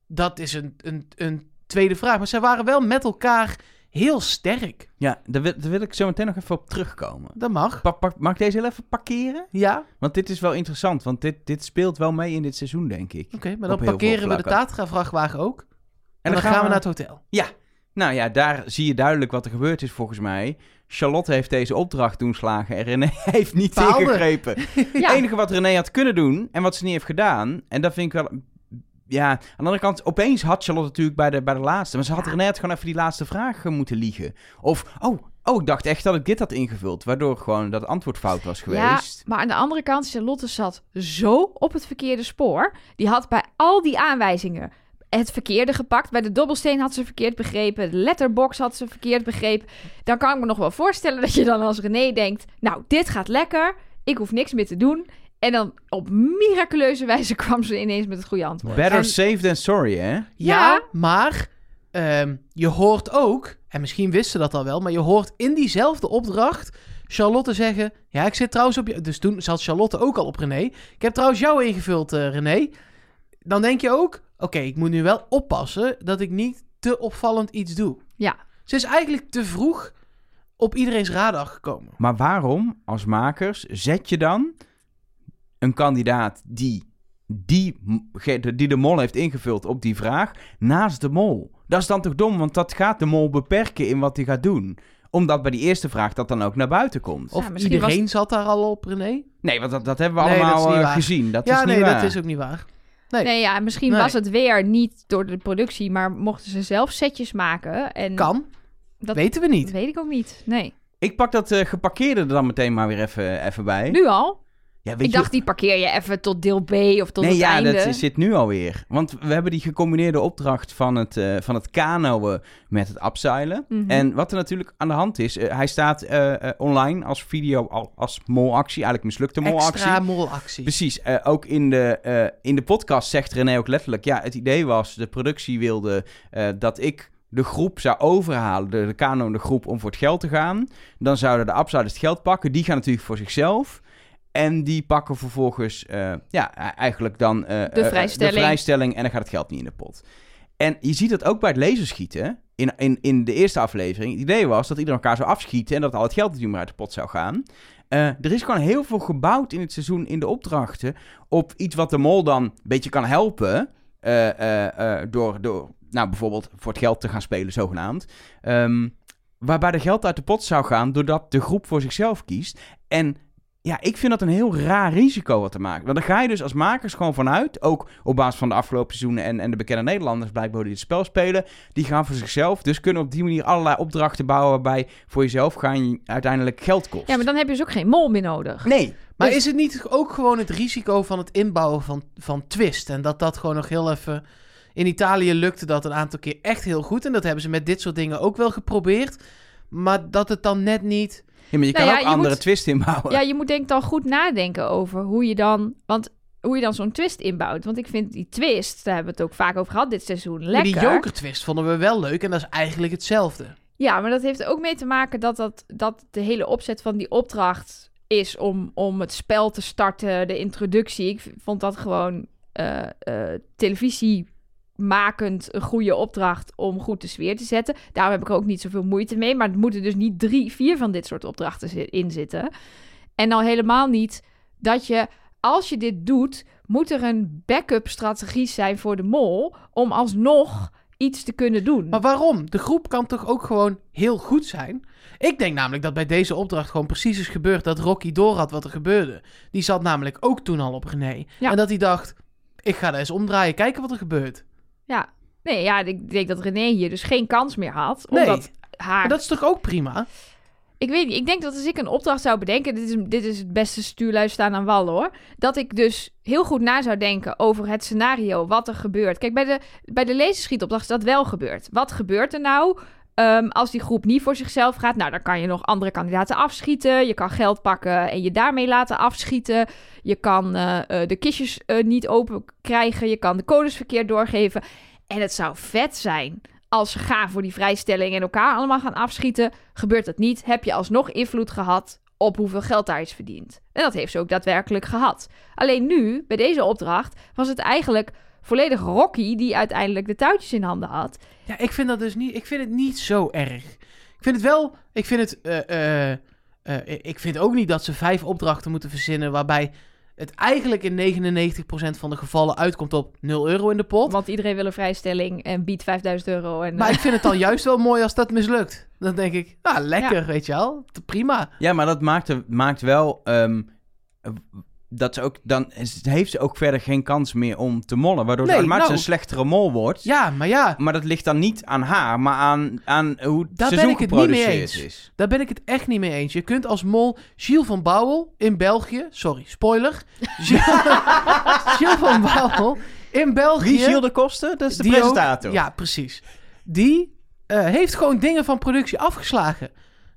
Dat is een, een, een tweede vraag. Maar zij waren wel met elkaar heel sterk. Ja, daar wil, daar wil ik zo meteen nog even op terugkomen. Dat mag. Pa- mag ik deze heel even parkeren? Ja, Want dit is wel interessant, want dit, dit speelt wel mee in dit seizoen, denk ik. oké. maar dan parkeren we de. Tatra-vrachtwagen ook. En, dan, gaan we naar het hotel. Nou ja, daar zie je duidelijk wat er gebeurd is volgens mij. Charlotte heeft deze opdracht doen slagen en René heeft niet Faalde. ingegrepen. Ja. Het enige wat René had kunnen doen en wat ze niet heeft gedaan, en dat vind ik wel... Ja, aan de andere kant, opeens had Charlotte natuurlijk bij de, bij de laatste. Maar ze had Ja. René had gewoon even die laatste vraag eh, moeten liegen. Of, oh, oh, ik dacht echt dat ik dit had ingevuld. Waardoor gewoon dat antwoord fout was Ja, geweest. maar aan de andere kant, Charlotte zat zo op het verkeerde spoor. Die had bij al die aanwijzingen het verkeerde gepakt. Bij de dobbelsteen had ze verkeerd begrepen. De letterbox had ze verkeerd begrepen. Dan kan ik me nog wel voorstellen dat je dan als René denkt... Nou, dit gaat lekker. Ik hoef niks meer te doen. En dan op miraculeuze wijze kwam ze ineens met het goede antwoord. Better En- safe than sorry, hè? Ja, Ja. maar ehm, je hoort ook, en misschien wisten ze dat al wel, maar je hoort in diezelfde opdracht Charlotte zeggen: Ja, ik zit trouwens op je. Dus toen zat Charlotte ook al op René. Ik heb trouwens jou ingevuld, eh, René. Dan denk je ook: Oké, ik moet nu wel oppassen dat ik niet te opvallend iets doe. Ja. Ze is eigenlijk te vroeg op iedereen's radar gekomen. Maar waarom, als makers, zet je dan een kandidaat die die, die de mol heeft ingevuld op die vraag naast de mol. Dat is dan toch dom, want dat gaat de mol beperken in wat hij gaat doen. Omdat bij die eerste vraag dat dan ook naar buiten komt. Of Ja, iedereen zat daar al op, René? Nee, want dat, dat hebben we Nee, dat is allemaal niet eh, waar. gezien. Dat ja, is niet nee, waar. dat is ook niet waar. Nee. Nee, ja, misschien Nee. was het weer niet door de productie, maar mochten ze zelf setjes maken. En Kan, dat weten we niet. Dat weet ik ook niet. Nee. Ik pak dat eh, geparkeerde er dan meteen maar weer even, even bij. Nu al? Ja, weet Ik je- dacht, die parkeer je even tot deel B of tot nee, het ja, einde. dat zit nu alweer. Want we hebben die gecombineerde opdracht van het, eh, van het kanoën met het upseilen. Mhm. En wat er natuurlijk aan de hand is, eh, hij staat eh, eh, online als video, al- als molactie, eigenlijk mislukte molactie. Extra molactie. Precies, eh, ook in de, eh, in de podcast zegt René ook letterlijk, ja, het idee was, de productie wilde eh, dat ik de groep zou overhalen, de, de kanon de groep, om voor het geld te gaan. Dan zouden de upsiders het geld pakken, die gaan natuurlijk voor zichzelf. En die pakken vervolgens, eh, ja, e- eigenlijk dan eh, eh, vrijstelling. de vrijstelling en dan gaat het geld niet in de pot. En je ziet dat ook bij het laserschieten. In, in, in de eerste aflevering. Het idee was dat iedereen elkaar zou afschieten en dat al het geld natuurlijk maar uit de pot zou gaan. Er is gewoon heel veel gebouwd in het seizoen in de opdrachten op iets wat de mol dan een beetje kan helpen. door, door nou, bijvoorbeeld voor het geld te gaan spelen, zogenaamd. Ehm, waarbij de geld uit de pot zou gaan doordat de groep voor zichzelf kiest. En ja, ik vind dat een heel raar risico wat te maken. Want dan ga je dus als makers gewoon vanuit, ook op basis van de afgelopen seizoenen en, en de bekende Nederlanders blijkbaar die het spel spelen, die gaan voor zichzelf. Dus kunnen op die manier allerlei opdrachten bouwen waarbij voor jezelf gaan je uiteindelijk geld kost. Ja, maar dan heb je dus ook geen mol meer nodig. Nee, Maar Dus- is het niet ook gewoon het risico van het inbouwen van, van twist? En dat dat gewoon nog heel even... In Italië lukte dat een aantal keer echt heel goed. En dat hebben ze met dit soort dingen ook wel geprobeerd. Maar dat het dan net niet... Ja, maar je Nou kan ja, ook je andere moet- twist inbouwen. Ja, je moet denk ik dan goed nadenken over hoe je dan... Want hoe je dan zo'n twist inbouwt. Want ik vind die twist, daar hebben we het ook vaak over gehad dit seizoen, Maar lekker. die Joker twist vonden we wel leuk. En dat is eigenlijk hetzelfde. Ja, maar dat heeft ook mee te maken dat, dat, dat de hele opzet van die opdracht is om, om het spel te starten, de introductie. Ik vond dat gewoon eh eh televisiemakend een goede opdracht om goed de sfeer te zetten. Daarom heb ik er ook niet zoveel moeite mee. Maar er moeten dus niet drie, vier van dit soort opdrachten in zitten. En al helemaal niet dat je, als je dit doet, moet er een backup strategie zijn voor de mol om alsnog iets te kunnen doen. Maar waarom? De groep kan toch ook gewoon heel goed zijn? Ik denk namelijk dat bij deze opdracht gewoon precies is gebeurd dat Rocky doorhad wat er gebeurde. Die zat namelijk ook toen al op René. Ja. En dat hij dacht, ik ga daar eens omdraaien, kijken wat er gebeurt. Ja, nee, ja, ik denk dat René hier dus geen kans meer had. Nee. Omdat haar... Maar dat is toch ook prima? Ik weet niet, ik denk dat als ik een opdracht zou bedenken... Dit is, dit is het beste stuurlui staan aan wal, hoor. Dat ik dus heel goed na zou denken over het scenario, wat er gebeurt. Kijk, bij de, bij de laserschietopdracht is dat wel gebeurd. Wat gebeurt er nou ehm, als die groep niet voor zichzelf gaat? Nou, dan kan je nog andere kandidaten afschieten. Je kan geld pakken en je daarmee laten afschieten. Je kan eh, eh, de kistjes eh, niet open krijgen. Je kan de codes verkeerd doorgeven. En het zou vet zijn als ze gaan voor die vrijstelling en elkaar allemaal gaan afschieten. Gebeurt dat niet, heb je alsnog invloed gehad op hoeveel geld daar is verdiend. En dat heeft ze ook daadwerkelijk gehad. Alleen nu, bij deze opdracht, was het eigenlijk volledig Rocky die uiteindelijk de touwtjes in handen had. Ja, ik vind dat dus niet, ik vind het niet zo erg. Ik vind het wel, ik vind het, eh, eh, eh, ik vind ook niet dat ze vijf opdrachten moeten verzinnen waarbij het eigenlijk in 99% van de gevallen uitkomt op 0 euro in de pot. Want iedereen wil een vrijstelling en biedt 5000 euro. En, Maar ik vind het dan juist wel mooi als dat mislukt. Dan denk ik, nou lekker, weet je wel. Prima. Ja, maar dat maakt, maakt wel ehm, dat ze ook dan heeft ze ook verder geen kans meer om te mollen, waardoor Nee, ze automatisch nou. een slechtere mol wordt. Ja, maar ja, Maar dat ligt dan niet aan haar, maar aan, aan hoe het Daar ben ik het niet mee geproduceerd eens. is. daar ben ik het echt niet mee eens. Je kunt als mol Gilles van Bouwel in België... Sorry, spoiler. Gilles, van Bouwel in België... Wie Gilles de Kosten? Dat is de ook- presentator. ja, precies. Die eh, heeft gewoon dingen van productie afgeslagen.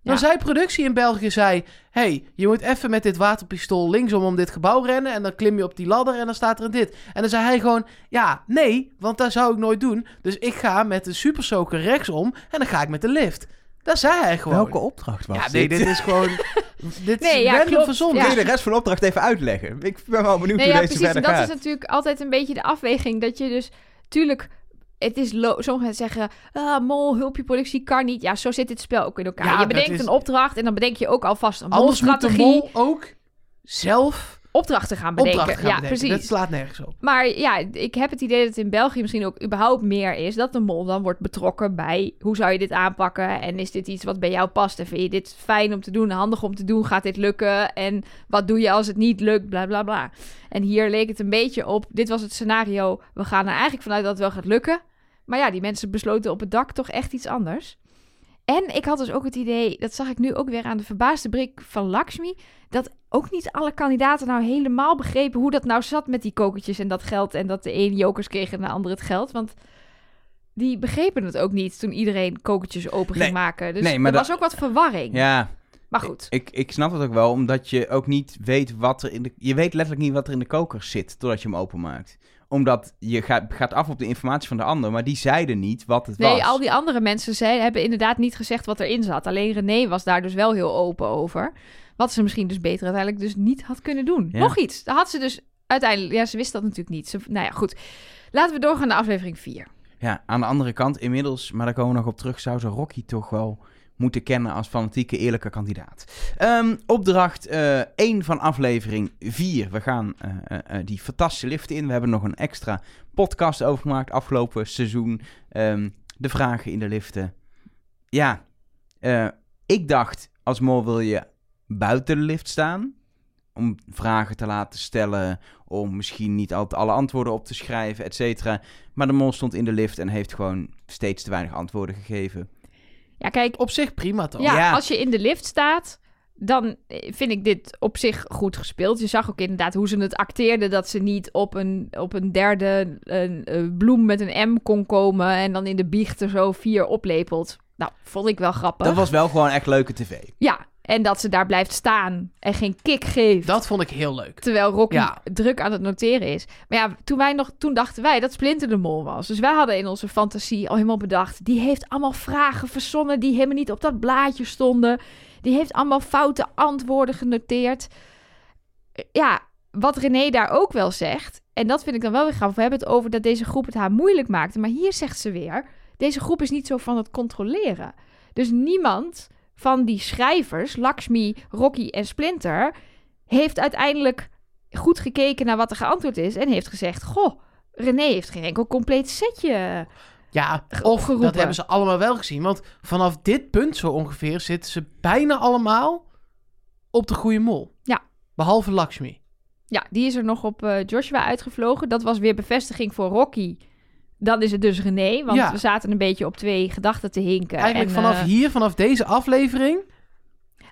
Dan Ja. zei productie in België, zei... hey, je moet even met dit waterpistool linksom om dit gebouw rennen... en dan klim je op die ladder en dan staat er een dit. En dan zei hij gewoon... Ja, nee, want dat zou ik nooit doen. Dus ik ga met de supersoker rechtsom en dan ga ik met de lift. Dat zei hij gewoon. Welke opdracht was Ja, nee, dit is gewoon... dit Nee, is ja, klopt. verzonnen. Kun je de rest van de opdracht even uitleggen? Ik ben wel benieuwd Nee, hoe ja, deze precies. En verder dat gaat. is natuurlijk altijd een beetje de afweging. Dat je dus, tuurlijk, het is sommigen zeggen, ah, mol, hulpje productie kan niet. Ja, zo zit dit spel ook in elkaar. Ja, je bedenkt is- een opdracht en dan bedenk je ook alvast een Anders molstrategie. mol ook zelf opdrachten gaan bedenken. opdrachten gaan ja, bedenken. precies. Dat slaat nergens op. Maar ja, ik heb het idee dat het in België misschien ook überhaupt meer is dat de mol dan wordt betrokken bij hoe zou je dit aanpakken en is dit iets wat bij jou past en vind je dit fijn om te doen, handig om te doen, gaat dit lukken en wat doe je als het niet lukt, bla bla bla. En hier leek het een beetje op, dit was het scenario, we gaan er eigenlijk vanuit dat het wel gaat lukken. Maar ja, die mensen besloten op het dak toch echt iets anders. En ik had dus ook het idee, dat zag ik nu ook weer aan de verbaasde blik van Lakshmi, dat ook niet alle kandidaten nou helemaal begrepen hoe dat nou zat met die kokertjes en dat geld. En dat de een jokers kreeg en de ander het geld. Want die begrepen het ook niet toen iedereen kokertjes open ging Nee. maken. Dus Nee, maar er dat- was ook wat verwarring. Ja, Maar goed. ik, ik snap het ook wel, omdat je ook niet weet wat er in de... Je weet letterlijk niet wat er in de koker zit, totdat je hem openmaakt. Omdat je gaat, gaat af op de informatie van de ander, maar die zeiden niet wat het was. Nee, al die andere mensen zei, hebben inderdaad niet gezegd wat erin zat. Alleen René was daar dus wel heel open over. Wat ze misschien dus beter uiteindelijk dus niet had kunnen doen. Ja. Nog iets. Daar had ze dus uiteindelijk... Ja, ze wist dat natuurlijk niet. Ze, nou ja, goed. Laten we doorgaan naar aflevering 4. Ja, aan de andere kant inmiddels, maar daar komen we nog op terug, zou ze Rocky toch wel moeten kennen als fanatieke, eerlijke kandidaat. Ehm, opdracht 1 van aflevering 4. We gaan eh, eh, eh, die fantastische lift in. We hebben nog een extra podcast over gemaakt afgelopen seizoen. Ehm, de vragen in de liften. Ja, eh, ik dacht als mol wil je buiten de lift staan. Om vragen te laten stellen, om misschien niet altijd alle antwoorden op te schrijven, et cetera. Maar de mol stond in de lift en heeft gewoon steeds te weinig antwoorden gegeven. Ja, kijk, Op zich prima toch? Ja, Ja. als je in de lift staat, dan eh, vind ik dit op zich goed gespeeld. Je zag ook inderdaad hoe ze het acteerden... dat ze niet op een, op een derde een, eh, bloem met een M kon komen... en dan in de biecht er zo vier oplepelt. Nou, vond ik wel grappig. Dat was wel gewoon echt leuke tv. Ja, en dat ze daar blijft staan en geen kick geeft... Dat vond ik heel leuk. Terwijl Rocky Ja. druk aan het noteren is. Maar ja, toen, wij nog, toen dachten wij dat Splinter de Mol was. Dus wij hadden in onze fantasie al helemaal bedacht... die heeft allemaal vragen verzonnen die helemaal niet op dat blaadje stonden. Die heeft allemaal foute antwoorden genoteerd. Ja, wat René daar ook wel zegt... en dat vind ik dan wel weer grappig... we hebben het over dat deze groep het haar moeilijk maakte... maar hier zegt ze weer... deze groep is niet zo van het controleren. Dus niemand van die schrijvers... Lakshmi, Rocky en Splinter... heeft uiteindelijk goed gekeken naar wat er geantwoord is en heeft gezegd: Goh, René heeft geen enkel compleet setje. Ja, of geroepen. dat hebben ze allemaal wel gezien. Want vanaf dit punt zo ongeveer zitten ze bijna allemaal op de goede mol. Ja. Behalve Lakshmi. Ja, die is er nog op eh, Joshua uitgevlogen. Dat was weer bevestiging voor Rocky. Dan is het dus René, want Ja. we zaten een beetje op twee gedachten te hinken. Eigenlijk En, vanaf eh, hier, vanaf deze aflevering.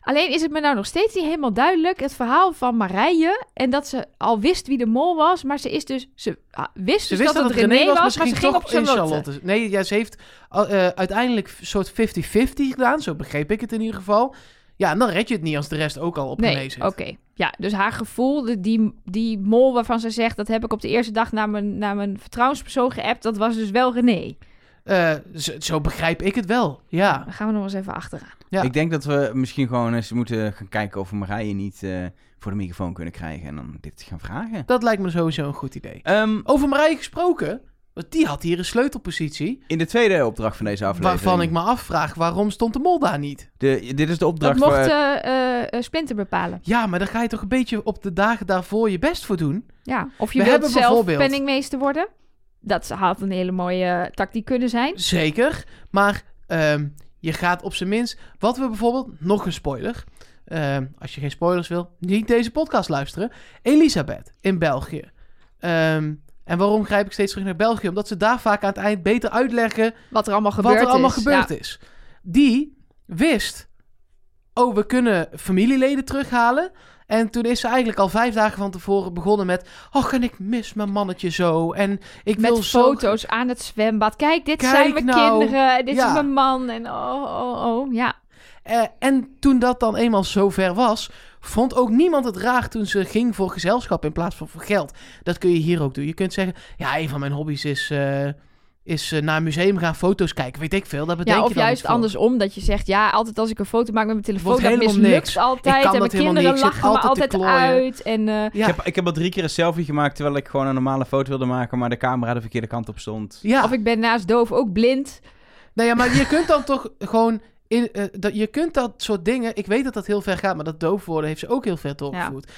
Alleen is het me nou nog steeds niet helemaal duidelijk het verhaal van Marije. En dat ze al wist wie de mol was, maar ze is dus. Ze ah, wist, Ze dus wist dat, het René was, maar ze ging op Charlotte. Charlotte. Nee, ja, ze heeft uh, uiteindelijk een soort 50-50 gedaan. Zo begreep ik het in ieder geval. Ja, en dan red je het niet als de rest ook al op Nee, oké. Ja, dus haar gevoel, de- die, die mol waarvan ze zegt... dat heb ik op de eerste dag naar mijn, naar mijn vertrouwenspersoon geappt... dat was dus wel René. Eh, zo, zo begrijp ik het wel. Ja. Dan gaan we nog eens even achteraan. Ja. Ik denk dat we misschien gewoon eens moeten gaan kijken of we Marije niet eh, voor de microfoon kunnen krijgen en dan dit gaan vragen. Dat lijkt me sowieso een goed idee. Ehm, Over Marije gesproken. Want die had hier een sleutelpositie. in de tweede opdracht van deze aflevering. Waarvan ik me afvraag, waarom stond de mol daar niet? De, dit is de Dat opdracht mocht voor... eh, eh, Splinter bepalen. Ja, maar dan ga je toch een beetje op de dagen daarvoor je best voor doen? Ja, of je We wilt hebben zelf bijvoorbeeld- penningmeester worden. Dat had een hele mooie tactiek kunnen zijn. Zeker. Maar ehm, je gaat op zijn minst... Wat we bijvoorbeeld... Nog een spoiler. Ehm, als je geen spoilers wil, niet deze podcast luisteren. Elisabeth in België. Ehm, en waarom grijp ik steeds terug naar België? Omdat ze daar vaak aan het eind beter uitleggen Wat er allemaal gebeurd wat er allemaal is. gebeurd Ja. is. Die wist, oh, we kunnen familieleden terughalen. En toen is ze eigenlijk al vijf dagen van tevoren begonnen met... Oh, en ik mis mijn mannetje zo. En ik wil Met zo... foto's aan het zwembad. Kijk, dit Kijk zijn mijn nou. kinderen. Dit Ja. is mijn man. En oh, oh, oh. Ja, Eh, en toen dat dan eenmaal zover was... vond ook niemand het raar toen ze ging voor gezelschap in plaats van voor geld. Dat kun je hier ook doen. Je kunt zeggen... Ja, een van mijn hobby's is... eh, is eh, naar een museum gaan foto's kijken. Weet ik veel. Dat bedenk Ja, je of dan juist andersom. Dat je zegt, ja, altijd als ik een foto maak met mijn telefoon, Wordt dat helemaal mislukt niks. altijd. Ik kan en dat mijn helemaal kinderen niet. Ik zit lachen me altijd uit. En eh, Ja. Ik, heb, ik heb al drie keer een selfie gemaakt terwijl ik gewoon een normale foto wilde maken, maar de camera de verkeerde kant op stond. Ja. Of ik ben naast doof ook blind. Nou ja, maar je kunt dan toch gewoon in, eh, dat, je kunt dat soort dingen... Ik weet dat dat heel ver gaat, maar dat doof worden heeft ze ook heel ver doorgevoerd.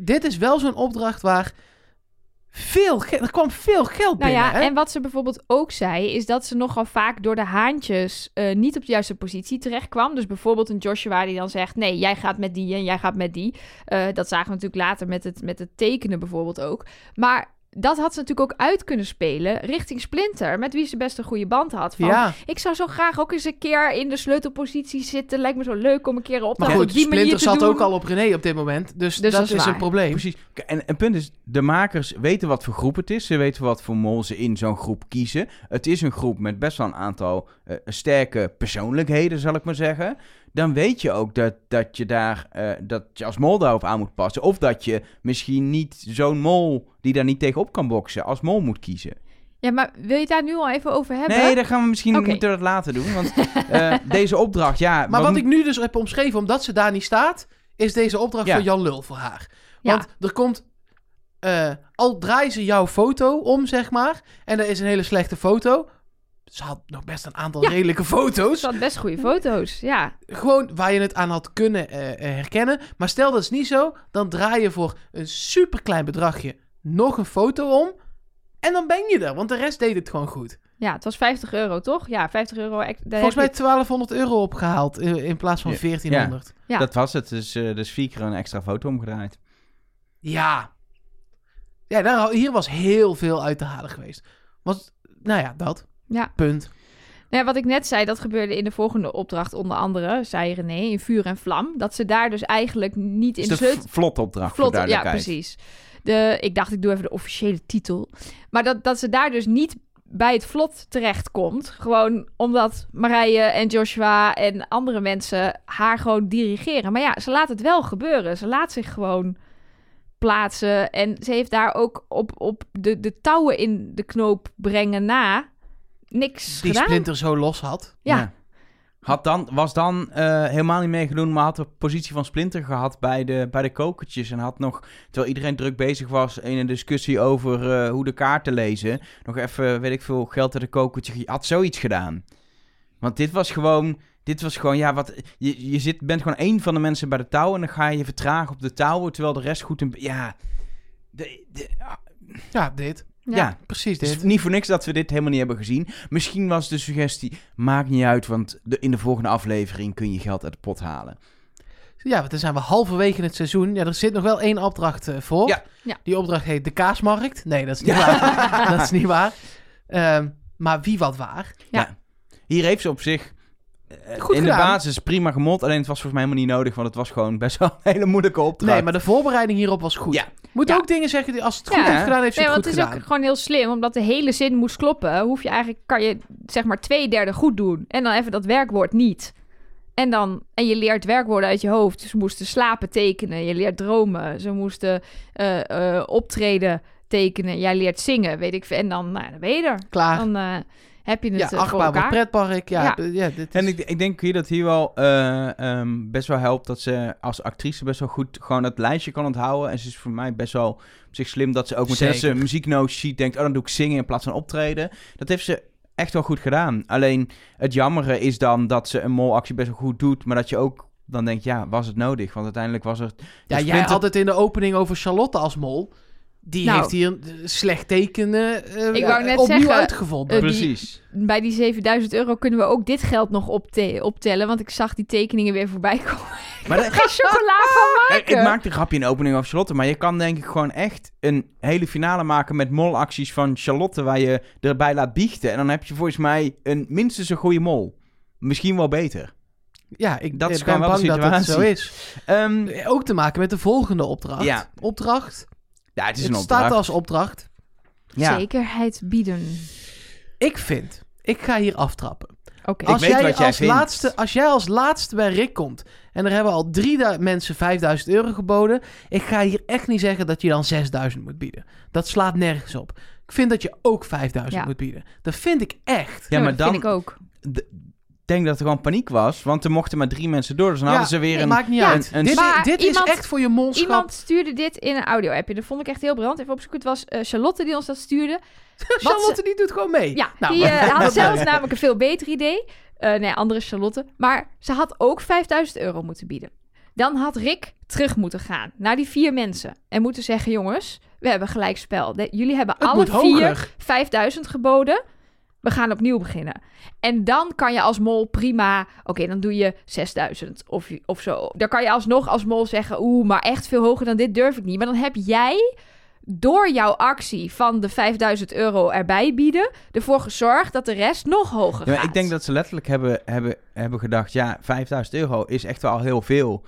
Dit is wel zo'n opdracht waar veel er kwam veel geld Nou binnen. ja, hè? en wat ze bijvoorbeeld ook zei, is dat ze nogal vaak door de haantjes eh, niet op de juiste positie terecht kwam. Dus bijvoorbeeld een Joshua die dan zegt, nee, jij gaat met die en jij gaat met die. Eh, dat zagen we natuurlijk later met het, met het tekenen bijvoorbeeld ook. Maar dat had ze natuurlijk ook uit kunnen spelen richting Splinter, met wie ze best een goede band had. Van, ja, Ik zou zo graag ook eens een keer in de sleutelpositie zitten. Lijkt me zo leuk om een keer op maar te goed, op die manier Splinter te zat doen. ook al op René op dit moment. Dus, Dus dat, dat is is een probleem. Precies. En het punt is, de makers weten wat voor groep het is. Ze weten wat voor mol ze in zo'n groep kiezen. Het is een groep met best wel een aantal eh, sterke persoonlijkheden, zal ik maar zeggen. Dan weet je ook dat, dat je daar, eh, dat je als mol daarop aan moet passen. Of dat je misschien niet zo'n mol die daar niet tegenop kan boksen, als mol moet kiezen. Ja, maar wil je het daar nu al even over hebben? Nee, daar gaan we misschien Oké. moeten we dat later doen. Want eh, deze opdracht, ja... Maar wat ik nu dus heb omschreven, omdat ze daar niet staat, is deze opdracht Ja. van Jan Lul voor haar. Ja. Want er komt, eh, al draaien ze jouw foto om, zeg maar, en er is een hele slechte foto. Ze had nog best een aantal Ja. redelijke foto's. Ze had best goede foto's, ja. Gewoon waar je het aan had kunnen eh, eh, herkennen. Maar stel dat is niet zo, dan draai je voor een super klein bedragje nog een foto om. En dan ben je er, want de rest deed het gewoon goed. Ja, het was 50 euro, toch? Ja, 50 euro. Volgens mij heb 1200 euro opgehaald in, in plaats van Ja. 1400. Ja. Dat was het. Dus, eh dus vier keer een extra foto omgedraaid. Ja. Ja, daar, hier was heel veel uit te halen geweest. Was, nou ja, dat. Ja. Punt. Nou ja, wat ik net zei, dat gebeurde in de volgende opdracht onder andere, zei René, in Vuur en Vlam. Dat ze daar dus eigenlijk niet in Dus de sleutel... vlot opdracht, voor Vlot, ja, precies. De, ik dacht, ik doe even de officiële titel. Maar dat, dat ze daar dus niet bij het vlot terechtkomt. Gewoon omdat Marije en Joshua en andere mensen haar gewoon dirigeren. Maar ja, ze laat het wel gebeuren. Ze laat zich gewoon plaatsen. En ze heeft daar ook op, op de, de touwen in de knoop brengen na niks Die gedaan. Splinter zo los had. Ja. Had dan, was dan eh, helemaal niet meegenomen, maar had de positie van Splinter gehad bij de, bij de kokertjes. En had nog, terwijl iedereen druk bezig was in een discussie over eh, hoe de kaarten lezen, nog even, weet ik veel, geld uit de kokertje. Had zoiets gedaan. Want dit was gewoon, dit was gewoon, ja, wat, je, je zit, bent gewoon één van de mensen bij de touw en dan ga je vertragen op de touwen, terwijl de rest goed in, ja, de, de, Ja, dit. Ja. Precies Het is dit. niet voor niks dat we dit helemaal niet hebben gezien. Misschien was de suggestie, maakt niet uit, want de, in de volgende aflevering kun je geld uit de pot halen. Ja, want dan zijn we halverwege het seizoen. Ja, er zit nog wel één opdracht eh, voor. Ja. Ja. Die opdracht heet de kaasmarkt. Nee, dat is niet waar. dat is niet waar. Ehm, maar wie wat waar. Hier heeft ze op zich Goed in gedaan. de basis prima gemot. Alleen het was volgens mij helemaal niet nodig, want het was gewoon best wel een hele moeilijke opdracht. Nee, maar de voorbereiding hierop was goed. Ja. Moet Ja. ook dingen zeggen die als het goed Ja. heeft gedaan, heeft ze Nee, het want goed het is gedaan. ook gewoon heel slim, omdat de hele zin moest kloppen. Hoef je eigenlijk, kan je zeg maar twee derde goed doen. En dan even dat werkwoord niet. En, dan, en je leert werkwoorden uit je hoofd. Ze moesten slapen tekenen, je leert dromen. Ze moesten eh, eh, optreden tekenen. Jij leert zingen, weet ik veel. En dan, nou, dan ben je er. Klaar. Dan eh, heb je het ja, eh, voor achtbaan elkaar. met pretpark. Ja, Ja. dit is- En ik, ik denk hier dat hier wel eh, ehm, best wel helpt dat ze als actrice best wel goed gewoon dat lijstje kan onthouden. En ze is voor mij best wel op zich slim dat ze ook meteen als ze muzieknoot ziet, denkt, oh dan doe ik zingen in plaats van optreden. Dat heeft ze echt wel goed gedaan. Alleen het jammere is dan dat ze een molactie best wel goed doet, maar dat je ook dan denkt, ja, was het nodig? Want uiteindelijk was er... ja, dus jij had het in de opening over Charlotte als mol. Die Nou. heeft hier een eh, slecht tekenen eh, Ik wou net opnieuw zeggen, uitgevonden. eh, die- Precies. Bij die 7000 euro kunnen we ook dit geld nog opte- optellen. Want ik zag die tekeningen weer voorbij komen. Maar dat- Geen chocola van maken. ik maakte een grapje in de opening over Charlotte, maar je kan denk ik gewoon echt een hele finale maken met molacties van Charlotte waar je erbij laat biechten. En dan heb je volgens mij een minstens een goede mol. Misschien wel beter. ja, ik dat is ik ben gewoon wel bang dat het zo situatie. is. Ehm, Eh, Ook te maken met de volgende opdracht. Ja. Opdracht. Ja, het is Het een staat opdracht. als opdracht. Ja. Zekerheid bieden. Ik vind, ik ga hier aftrappen. Oké. Als weet jij, wat jij als vindt. laatste, als jij als laatste bij Rick komt en er hebben al drie mensen 5000 euro geboden, ik ga hier echt niet zeggen dat je dan 6000 moet bieden. Dat slaat nergens op. Ik vind dat je ook 5000 Ja. moet bieden. Dat vind ik echt. Ja, maar dat vind dan ik ook. Ik denk dat er gewoon paniek was, want er mochten maar drie mensen door. Dus dan hadden ze weer nee, een... maakt niet Ja. uit. een- dit Maar dit iemand- is echt voor je molschap. Iemand stuurde dit in een audio-appje. Dat vond ik echt heel briljant. Even opzoeken. Het was eh, Charlotte die ons dat stuurde. Charlotte die doet gewoon mee. Ja, Nou, die eh, had wat zelf leuk. namelijk een veel beter idee. Eh, nee, andere Charlotte. Maar ze had ook 5000 euro moeten bieden. Dan had Rick terug moeten gaan naar die vier mensen. En moeten zeggen, jongens, we hebben gelijkspel. De- jullie hebben Het alle vier hoger. 5000 geboden. We gaan opnieuw beginnen. En dan kan je als mol prima... Oké, dan doe je 6000 of, of zo. Dan kan je alsnog als mol zeggen... Oeh, maar echt veel hoger dan dit durf ik niet. Maar dan heb jij door jouw actie van de 5000 euro erbij bieden... ervoor gezorgd dat de rest nog hoger Ja, gaat. ik denk dat ze letterlijk hebben, hebben, hebben gedacht... ja, 5000 euro is echt wel heel veel.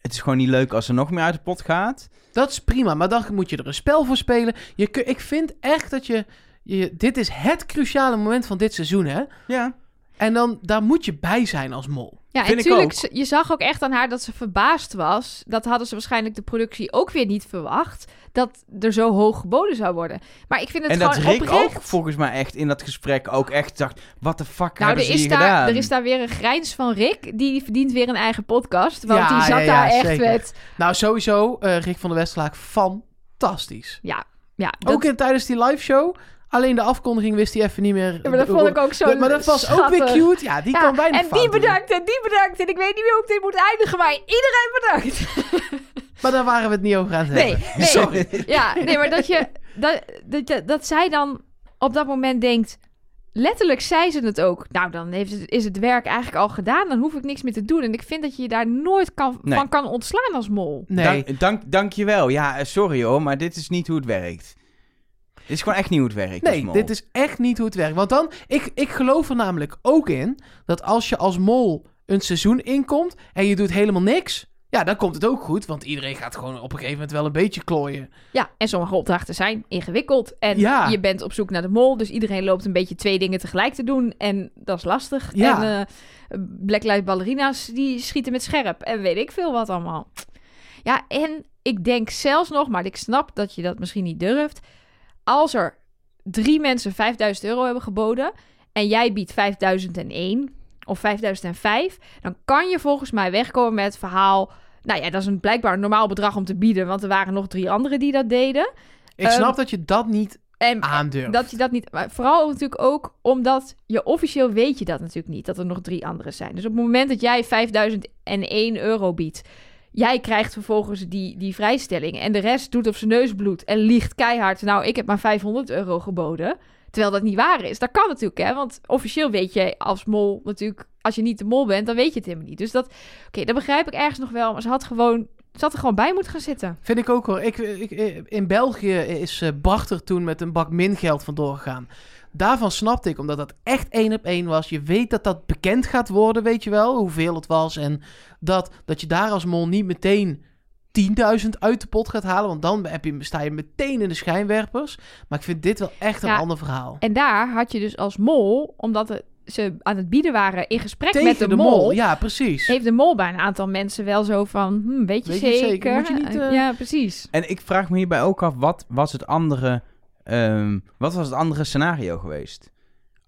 Het is gewoon niet leuk als er nog meer uit de pot gaat. Dat is prima, maar dan moet je er een spel voor spelen. Je, kun- ik vind echt dat je, je... Dit is het cruciale moment van dit seizoen, hè? Ja, En dan, daar moet je bij zijn als mol. Ja, en Vind ik natuurlijk, je zag ook echt aan haar dat ze verbaasd was. Dat hadden ze waarschijnlijk de productie ook weer niet verwacht. Dat er zo hoog geboden zou worden. Maar ik vind het en dat gewoon Rick oprecht. ook volgens mij echt in dat gesprek ook echt dacht... wat de fuck Nou, hebben er ze is, hier daar, gedaan? er is daar weer een grijns van Rick. Die verdient weer een eigen podcast. Want Ja, die zat ja, ja, daar echt zeker. met... Nou, sowieso, eh, Rick van der Westerlaak, fantastisch. Ja, ja, dat, Ook in, tijdens die live show. Alleen de afkondiging wist hij even niet meer. ja, maar dat vond ik ook zo Maar dat was ook weer cute. Ja, die Ja, kan bijna en die bedankt en die bedankt. En ik weet niet meer hoe ik dit moet eindigen, maar iedereen bedankt. Maar daar waren we het niet over aan het Nee, hebben. nee. Sorry. Ja, nee, maar dat, je, dat, dat, dat zij dan op dat moment denkt... Letterlijk zei ze het ook. Nou, dan heeft het, is het werk eigenlijk al gedaan. Dan hoef ik niks meer te doen. En ik vind dat je je daar nooit kan, Nee. van kan ontslaan als mol. Nee. Dank, dank, dankjewel. Ja, eh, sorry hoor, maar dit is niet hoe het werkt. Dit is gewoon echt niet hoe het werkt. als Nee, mol. dit is echt niet hoe het werkt. Want dan, ik, ik geloof er namelijk ook in dat als je als mol een seizoen inkomt en je doet helemaal niks, ja, dan komt het ook goed. Want iedereen gaat gewoon op een gegeven moment wel een beetje klooien. Ja, en sommige opdrachten zijn ingewikkeld. En Ja. je bent op zoek naar de mol. Dus iedereen loopt een beetje twee dingen tegelijk te doen. En dat is lastig. Ja. En eh blacklight ballerina's, die schieten met scherp. En weet ik veel wat allemaal. Ja, en ik denk zelfs nog, maar ik snap dat je dat misschien niet durft. Als er drie mensen 5000 euro hebben geboden... en jij biedt 5001 of 5005... dan kan je volgens mij wegkomen met het verhaal... Nou ja, dat is een blijkbaar een normaal bedrag om te bieden... want er waren nog drie anderen die dat deden. Ik Ehm, snap dat je dat niet En aandurft. dat je dat niet... Maar vooral natuurlijk ook omdat je officieel weet je dat natuurlijk niet... dat er nog drie anderen zijn. Dus op het moment dat jij 5001 euro biedt... Jij krijgt vervolgens die, die vrijstelling. En de rest doet op zijn neus bloed en liegt keihard. Nou, ik heb maar 500 euro geboden. Terwijl dat niet waar is. Dat kan natuurlijk, hè. Want officieel weet je als mol natuurlijk... Als je niet de mol bent, dan weet je het helemaal niet. Dus dat... Oké, dat begrijp ik ergens nog wel. Maar ze had gewoon... Had er gewoon bij moeten gaan zitten. Vind ik ook hoor. Ik, ik, in België is eh Brachter toen met een bak mingeld vandoor gegaan. Daarvan snapte ik, omdat dat echt één op één was. Je weet dat dat bekend gaat worden, weet je wel, hoeveel het was. En dat, dat je daar als mol niet meteen 10.000 uit de pot gaat halen. Want dan heb je, sta je meteen in de schijnwerpers. Maar ik vind dit wel echt een Ja. ander verhaal. En daar had je dus als mol... Omdat het- ze aan het bieden waren in gesprek Tegen met de, mol... Ja, precies. heeft de mol bij een aantal mensen wel zo van... Hm, weet je Weet je het zeker? zeker? Moet je niet, eh, Ja, precies. En ik vraag me hierbij ook af, wat was het andere, ehm, wat was het andere scenario geweest?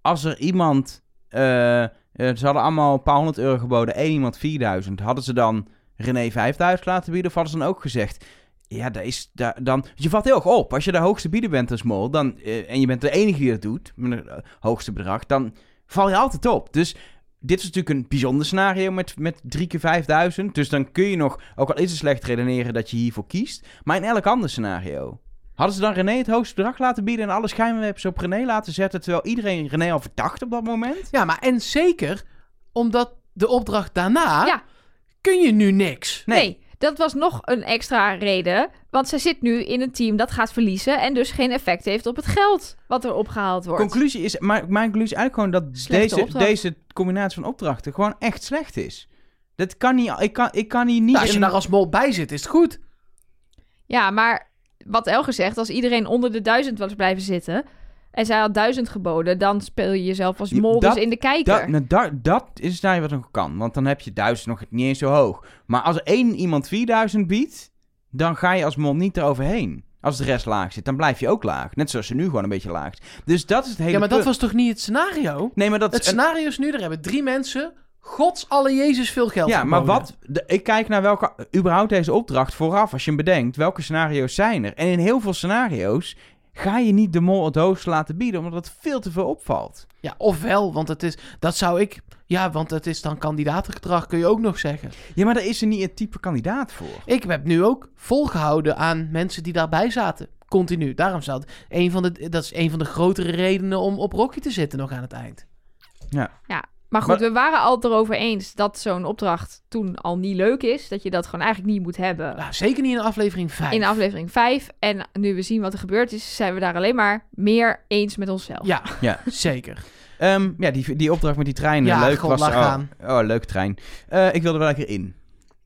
Als er iemand, eh, eh, ze hadden allemaal een paar honderd euro geboden, één iemand 4000, hadden ze dan René 5000 laten bieden of hadden ze dan ook gezegd... Ja, dat is, da, dan, je valt heel erg op. Als je de hoogste bieder bent als mol, dan, eh, en je bent de enige die dat doet, met het eh, hoogste bedrag, dan val je altijd op. Dus dit is natuurlijk een bijzonder scenario met, met drie keer 5000. Dus dan kun je nog, ook al is het slecht, redeneren dat je hiervoor kiest. Maar in elk ander scenario. Hadden ze dan René het hoogste bedrag laten bieden en alle schijnwerpers op René laten zetten, terwijl iedereen René al verdacht op dat moment? Ja, maar en zeker omdat de opdracht daarna Ja. kun je nu niks. Nee. Dat was nog een extra reden. Want zij zit nu in een team dat gaat verliezen... en dus geen effect heeft op het geld wat er opgehaald wordt. Conclusie is, maar mijn conclusie is eigenlijk gewoon dat Slechte deze, opdracht. deze combinatie van opdrachten gewoon echt slecht is. Dat kan niet, ik kan, ik kan hier niet... Nou, als je een- daar als mol bij zit, is het goed. Ja, maar wat Elge zegt... als iedereen onder de duizend was blijven zitten... en zij had duizend geboden... dan speel je jezelf als mol dus in de kijker. Dat, nou, dat, dat is daar wat nog kan. Want dan heb je duizend nog niet eens zo hoog. Maar als één iemand 4000 biedt, dan ga je als mol niet eroverheen. Als de rest laag zit, dan blijf je ook laag. Net zoals ze nu gewoon een beetje laag is. Dus dat is het hele Ja, maar dat punt. was toch niet het scenario? Nee, maar dat Het scenario is nu, er hebben drie mensen, gods alle Jezus veel geld Ja, maar wat... De, ik kijk naar welke... überhaupt deze opdracht vooraf, als je hem bedenkt. Welke scenario's zijn er? En in heel veel scenario's ga je niet de mol het hoogste laten bieden, omdat het veel te veel opvalt. Ja, ofwel, want het is, dat zou ik, ja, want het is dan kandidatengedrag, kun je ook nog zeggen. Ja, maar daar is er niet het type kandidaat voor. Ik heb nu ook volgehouden aan mensen die daarbij zaten. Continu. Daarom zat een van de, dat is een van de grotere redenen om op Rocky te zitten nog aan het eind. Maar goed, Maar- we waren al erover eens dat zo'n opdracht toen al niet leuk is. Dat je dat gewoon eigenlijk niet moet hebben Nou, zeker niet in aflevering 5. in aflevering 5. En nu we zien wat er gebeurd is, zijn we daar alleen maar meer eens met onszelf. Ja, Ja. zeker. Ehm, ja, die, die opdracht met die trein, Ja, leuk was. laat Oh, gaan. oh, leuk trein. Eh, ik wilde wel lekker in.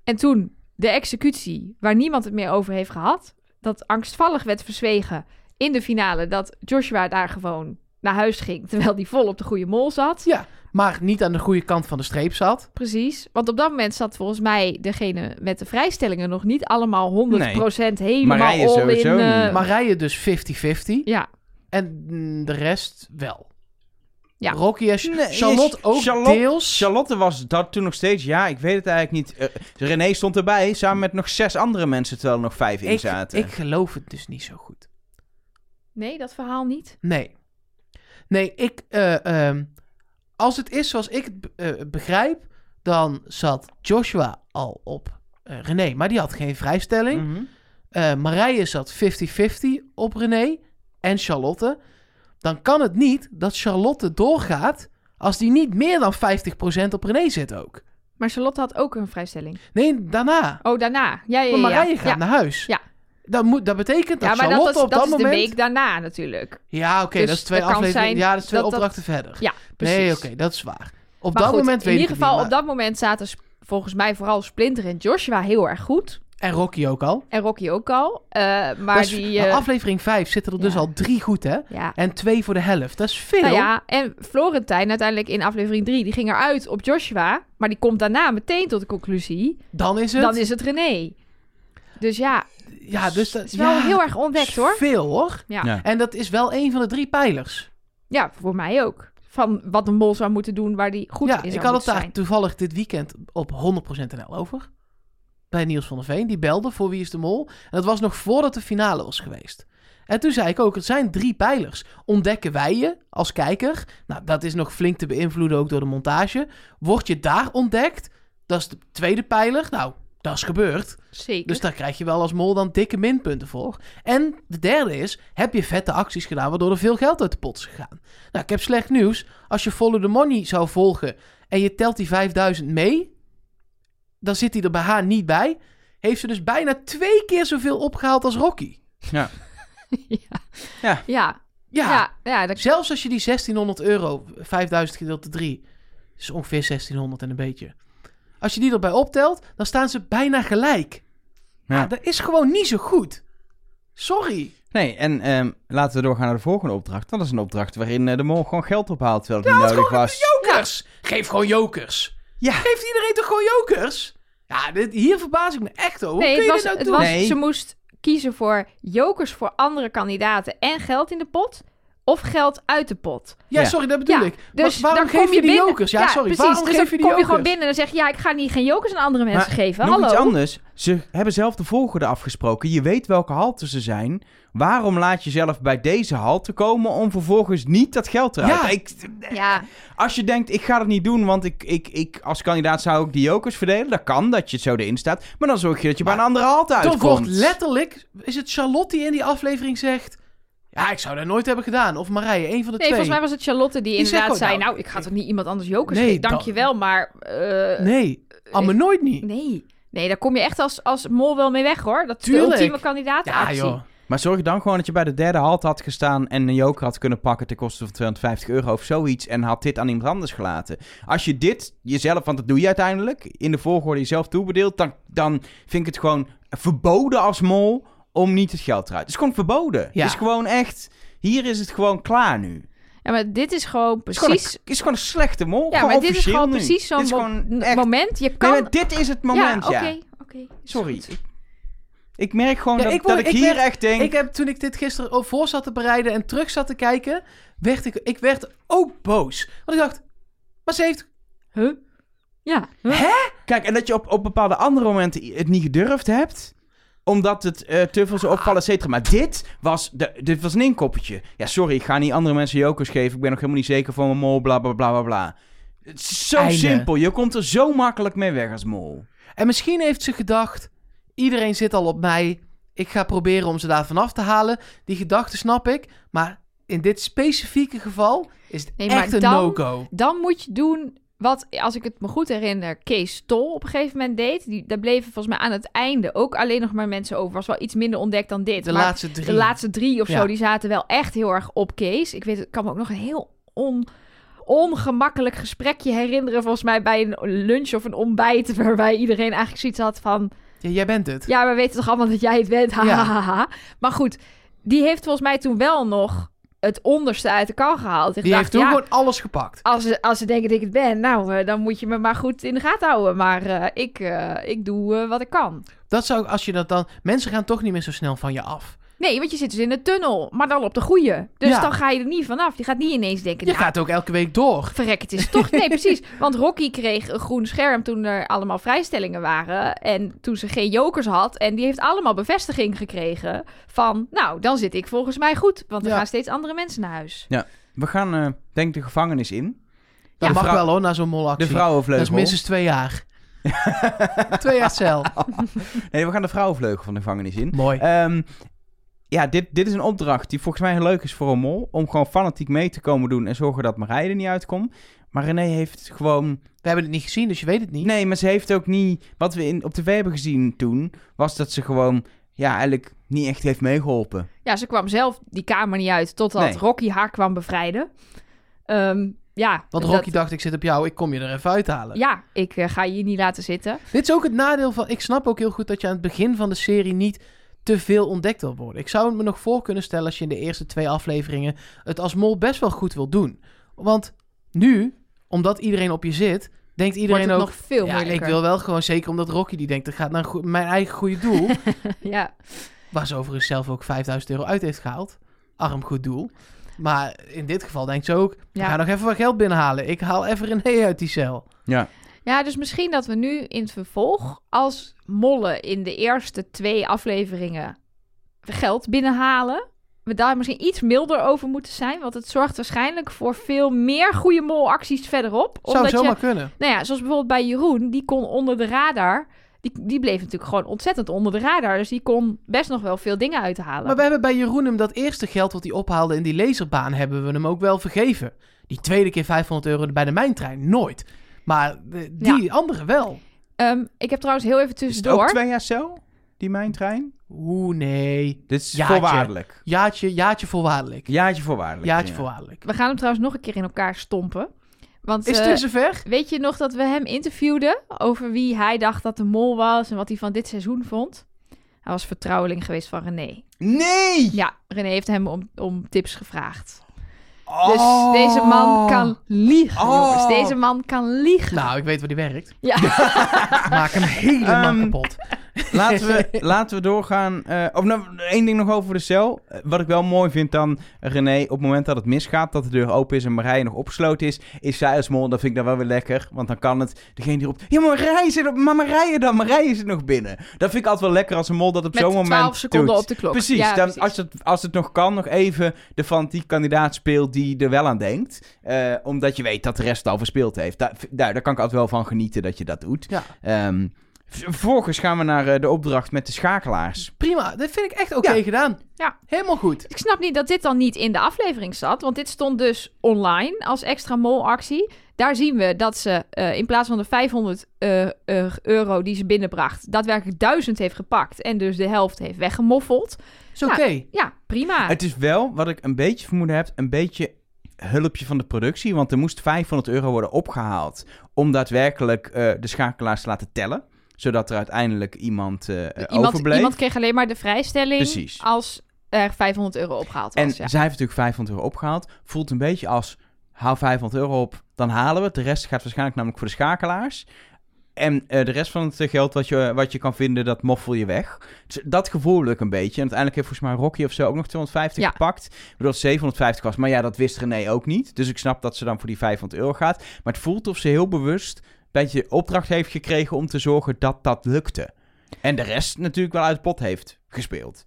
En toen de executie, waar niemand het meer over heeft gehad. Dat angstvallig werd verzwegen in de finale. Dat Joshua daar gewoon naar huis ging. Terwijl die vol op de goede mol zat. Ja, maar niet aan de goede kant van de streep zat. Precies. Want op dat moment zat volgens mij degene met de vrijstellingen nog niet allemaal 100% helemaal Marije all sowieso in. eh, niet. Marije dus 50-50. Ja, En mm, de rest wel. Ja. Rocky en Nee, Charlotte ook Charlotte- deels. Charlotte was dat toen nog steeds, ja, ik weet het eigenlijk niet. Eh, René stond erbij, samen met nog zes andere mensen, terwijl er nog vijf in ik, zaten. ik geloof het dus niet zo goed. nee, dat verhaal niet. Nee. Nee, ik... eh, ehm, als het is zoals ik het eh, begrijp... dan zat Joshua al op eh, René. Maar die had geen vrijstelling. Eh Marije zat 50-50 op René en Charlotte. Dan kan het niet dat Charlotte doorgaat... als die niet meer dan 50% op René zit ook. Maar Charlotte had ook een vrijstelling. Nee, daarna. Oh, daarna. Ja, ja, ja. Maar Marije ja. gaat ja. naar huis. Ja. Dat, moet, dat betekent dat Ja, maar Charlotte dat is, op dat dat is de week daarna natuurlijk. Ja, oké, Dus dat is twee afleveringen. Ja, dat is twee dat opdrachten verder. Ja, precies. nee, oké, dat is waar. Op Maar dat goed, moment in weet ik ieder geval, niet, op dat moment zaten volgens mij vooral Splinter en Joshua heel erg goed. En Rocky ook al. En Rocky ook al. Eh, maar is- die... eh, aflevering 5 zitten er dus al drie goed, hè? ja. En twee voor de helft. Dat is veel. Nou ja, en Florentijn uiteindelijk in aflevering 3, die ging eruit op Joshua. Maar die komt daarna meteen tot de conclusie, Dan is het... dan is het René. Dus ja, ja, dus dat het is wel ja, heel erg ontdekt hoor. Veel hoor. Ja. Ja. En dat is wel een van de drie pijlers. Ja, voor mij ook. Van wat een mol zou moeten doen waar die goed ja, in zou ik had het daar zijn. toevallig dit weekend op 100% NL over. Bij Niels van der Veen. Die belde voor Wie is de Mol. En dat was nog voordat de finale was geweest. En toen zei ik ook, het zijn drie pijlers. Ontdekken wij je als kijker? Nou, dat is nog flink te beïnvloeden ook door de montage. Word je daar ontdekt? Dat is de tweede pijler. Nou, dat is gebeurd. Zeker. Dus daar krijg je wel als mol dan dikke minpunten voor. En de derde is, heb je vette acties gedaan waardoor er veel geld uit de pot is gegaan? Nou, ik heb slecht nieuws. Als je Follow the Money zou volgen en je telt die 5000 mee, dan zit hij er bij haar niet bij. Heeft ze dus bijna twee keer zoveel opgehaald als Rocky. Ja. ja. Ja. Ja. Ja, Ja. Ja, dat... zelfs als je die 1600 euro, 5000 gedeeld door 3, is ongeveer 1600 en een beetje. Als je die erbij optelt, dan staan ze bijna gelijk. Ja. Ja. dat is gewoon niet zo goed. Sorry. Nee, en ehm, laten we doorgaan naar de volgende opdracht. Dat is een opdracht waarin eh, de mol gewoon geld ophaalt terwijl het niet nodig was. Jokers! Geef gewoon jokers. Ja. Geeft iedereen toch gewoon jokers? Ja, dit, hier verbaas ik me echt over. Hoe Nee, kun het je was, dit nou het doen? was, Nee. ze moest kiezen voor jokers voor andere kandidaten en geld in de pot. Of geld uit de pot. Ja, Ja. sorry, dat bedoel Ja, ik. Dus Maar waarom dan kom geef je die binnen- jokers? Ja, sorry, precies. waarom dus geef dan je die kom je gewoon binnen en dan zeg je... Ja, ik ga niet geen jokers aan andere mensen Maar geven. Nog Hallo. iets anders. Ze hebben zelf de volgorde afgesproken. Je weet welke halte ze zijn. Waarom laat je zelf bij deze halte komen om vervolgens niet dat geld eruit? Ja. Ik, Ja, als je denkt, ik ga dat niet doen, want ik, ik, ik als kandidaat zou ik die jokers verdelen. Dat kan, dat je zo erin staat. Maar dan zorg je dat je bij een andere halte uitkomt. wordt letterlijk... Is het Charlotte die in die aflevering zegt... Ja, ik zou dat nooit hebben gedaan. Of Marije, een van de nee, twee. volgens mij was het Charlotte die, Die inderdaad zei... Nou, nou, ik ga toch niet iemand anders jokers Nee, geven? Dankjewel, maar... eh, Nee, allemaal nooit niet. nee. Nee, daar kom je echt als, als mol wel mee weg, hoor. Dat Tuurlijk. de ultieme Ja, kandidaatactie. joh. Maar zorg dan gewoon dat je bij de derde halte had gestaan en een joker had kunnen pakken ten koste van 250 euro of zoiets en had dit aan iemand anders gelaten. Als je dit jezelf, want dat doe je uiteindelijk, in de volgorde jezelf toebedeelt, dan, dan vind ik het gewoon verboden als mol om niet het geld eruit. Het is gewoon verboden. Ja. Het is gewoon echt, hier is het gewoon klaar nu. Ja, maar dit is gewoon Het is gewoon, precies... een, het is gewoon een slechte mol. Ja, maar dit is gewoon nu. precies zo'n mo- echt- moment. Je kan... maar dit is het moment, ja. oké, oké. Sorry. goed. Ik, merk gewoon Ja, dat ik word- dat ik, ik hier werd- echt denk... Ik heb toen ik dit gisteren al voor zat te bereiden en terug zat te kijken, werd ik, ik werd ook boos. Want ik dacht, maar ze heeft... Huh? Ja. Huh? Hè? Kijk, en dat je op, op bepaalde andere momenten het niet gedurfd hebt. Omdat het eh, te veel zou opvallen, et cetera. Maar dit was, de, dit was een inkoppertje. Ja, sorry, ik ga niet andere mensen jokers geven. Ik ben nog helemaal niet zeker van mijn mol, bla bla bla bla bla. Het is zo Einde. simpel. Je komt er zo makkelijk mee weg als mol. En misschien heeft ze gedacht: iedereen zit al op mij. Ik ga proberen om ze daar vanaf te halen. Die gedachte snap ik. Maar in dit specifieke geval is het Nee, echt een no-go. Dan moet je doen wat, als ik het me goed herinner, Kees Tol op een gegeven moment deed. Die, daar bleven volgens mij aan het einde ook alleen nog maar mensen over. Was wel iets minder ontdekt dan dit. De maar laatste drie. de laatste drie of zo, die zaten wel echt heel erg op Kees. Ik weet, ik kan me ook nog een heel on, ongemakkelijk gesprekje herinneren. Volgens mij bij een lunch of een ontbijt. Waarbij iedereen eigenlijk zoiets had van... Ja, jij bent het. Ja, we weten toch allemaal dat jij het bent. Ha, Ja. ha, ha, ha. Maar goed, die heeft volgens mij toen wel nog het onderste uit de kan gehaald. Ik Die dacht, heeft toen ja, gewoon alles gepakt. als ze, als ze denken dat ik het ben, nou, eh, dan moet je me maar goed in de gaten houden. Maar eh, ik, eh, ik doe wat ik kan. Dat zou, als je dat dan... Mensen gaan toch niet meer zo snel van je af. Nee, want je zit dus in de tunnel, maar dan op de goeie. Dus Ja. dan ga je er niet vanaf. Je gaat niet ineens denken, Je nou, gaat ook elke week door. verrek, het is toch... Nee, precies. Want Rocky kreeg een groen scherm toen er allemaal vrijstellingen waren. En toen ze geen jokers had. En die heeft allemaal bevestiging gekregen van... Nou, dan zit ik volgens mij goed. Want er Ja. gaan steeds andere mensen naar huis. We gaan, eh, denk ik, de gevangenis in. Dat Ja, mag vrouw- wel hoor, na zo'n De molactie. Dat vrouwenvleugel. is minstens twee jaar. twee jaar cel. Nee, we gaan de vrouwenvleugel van de gevangenis in. Mooi. Ehm, ja, dit, dit is een opdracht die volgens mij heel leuk is voor een mol. Om gewoon fanatiek mee te komen doen en zorgen dat Marije er niet uitkomt. Maar René heeft gewoon... We hebben het niet gezien, dus je weet het niet. Nee, maar ze heeft ook niet... Wat we in, op tv hebben gezien toen, was dat ze gewoon... Ja, eigenlijk niet echt heeft meegeholpen. Ja, ze kwam zelf die kamer niet uit totdat Nee. Rocky haar kwam bevrijden. Ehm, ja, Want dat- Rocky dacht, ik zit op jou, ik kom je er even uithalen. Ja, ik eh, ga je hier niet laten zitten. Dit is ook het nadeel van... Ik snap ook heel goed dat je aan het begin van de serie niet te veel ontdekt wil worden. Ik zou het me nog voor kunnen stellen als je in de eerste twee afleveringen het als mol best wel goed wil doen. Want nu, omdat iedereen op je zit, denkt iedereen Wordt het ook... nog veel ja, moeilijker. ik wil wel gewoon, zeker omdat Rocky die denkt, dat gaat naar een mijn eigen goede doel. Ja, waar ze overigens zelf ook 5000 euro uit heeft gehaald. Arm goed doel. Maar in dit geval denkt ze ook, Ja. gaan nog even wat geld binnenhalen. Ik haal even René uit die cel. Ja. Ja, dus misschien dat we nu in het vervolg als mollen in de eerste twee afleveringen geld binnenhalen. We daar misschien iets milder over moeten zijn. Want het zorgt waarschijnlijk voor veel meer goede molacties verderop. Zou Omdat je, zomaar kunnen. nou ja, zoals bijvoorbeeld bij Jeroen, die kon onder de radar. Die, die bleef natuurlijk gewoon ontzettend onder de radar. Dus die kon best nog wel veel dingen uithalen. Maar we hebben bij Jeroen hem dat eerste geld wat hij ophaalde in die laserbaan, hebben we hem ook wel vergeven. Die tweede keer 500 euro bij de mijntrein, nooit. Maar die andere wel. Ehm, ik heb trouwens heel even Is het tussendoor. ook twee jaar cel, die mijntrein? Oeh, nee. Dit is Jaartje. voorwaardelijk. Jaartje, jaartje voorwaardelijk. Jaartje voorwaardelijk. Jaartje ja. voorwaardelijk. We gaan hem trouwens nog een keer in elkaar stompen. Want, Is het eh, zover? Weet je nog dat we hem interviewden over wie hij dacht dat de mol was en wat hij van dit seizoen vond? Hij was vertrouweling geweest van René. Nee! Ja, René heeft hem om, om tips gevraagd. Oh. Dus deze man kan liegen, Oh. jongens. Deze man kan liegen. Nou, ik weet waar die werkt. Ja. Maak hem helemaal Ehm, kapot. Laten we, laten we doorgaan. eh of nou, één ding nog over de cel. Eh, Wat ik wel mooi vind dan, René, op het moment dat het misgaat, dat de deur open is en Marije nog opgesloten is, is zij als mol, dat vind ik dan wel weer lekker. Want dan kan het, degene die roept, ja maar Marije zit op, maar Marije dan, Marije zit nog binnen. Dat vind ik altijd wel lekker als een mol dat op zo'n moment 12 seconden doet. op de klok. Precies, Ja, dan, precies. Als, het, als het nog kan, nog even de fanatiek kandidaat speelt die er wel aan denkt. Eh, omdat je weet dat de rest al verspeeld heeft. Daar, daar, daar kan ik altijd wel van genieten dat je dat doet. Ja. Ehm, vervolgens gaan we naar eh, de opdracht met de schakelaars. Prima, dat vind ik echt oké Ja. gedaan. Ja. Helemaal goed. Ik snap niet dat dit dan niet in de aflevering zat. Want dit stond dus online als extra molactie. Daar zien we dat ze eh, in plaats van de 500 eh, euro die ze binnenbracht... daadwerkelijk 1000 heeft gepakt. En dus de helft heeft weggemoffeld. Is oké. Ja, prima. Het is wel, wat ik een beetje vermoeden heb, een beetje hulpje van de productie. Want er moest 500 euro worden opgehaald om daadwerkelijk eh, de schakelaars te laten tellen. Zodat er uiteindelijk iemand eh, iemand, overbleef. iemand kreeg alleen maar de vrijstelling Precies. als er 500 euro opgehaald was. En ja. zij heeft natuurlijk 500 euro opgehaald. Voelt een beetje als, haal 500 euro op, dan halen we het. De rest gaat waarschijnlijk namelijk voor de schakelaars. En eh, de rest van het geld wat je, wat je kan vinden, dat moffel je weg. Dus dat gevoel ik een beetje. En uiteindelijk heeft volgens mij Rocky of zo ook nog 250 Ja. gepakt. Waardoor het 750 was. Maar ja, dat wist René ook niet. Dus ik snap dat ze dan voor die 500 euro gaat. Maar het voelt of ze heel bewust een beetje opdracht heeft gekregen om te zorgen dat dat lukte. En de rest natuurlijk wel uit het pot heeft gespeeld.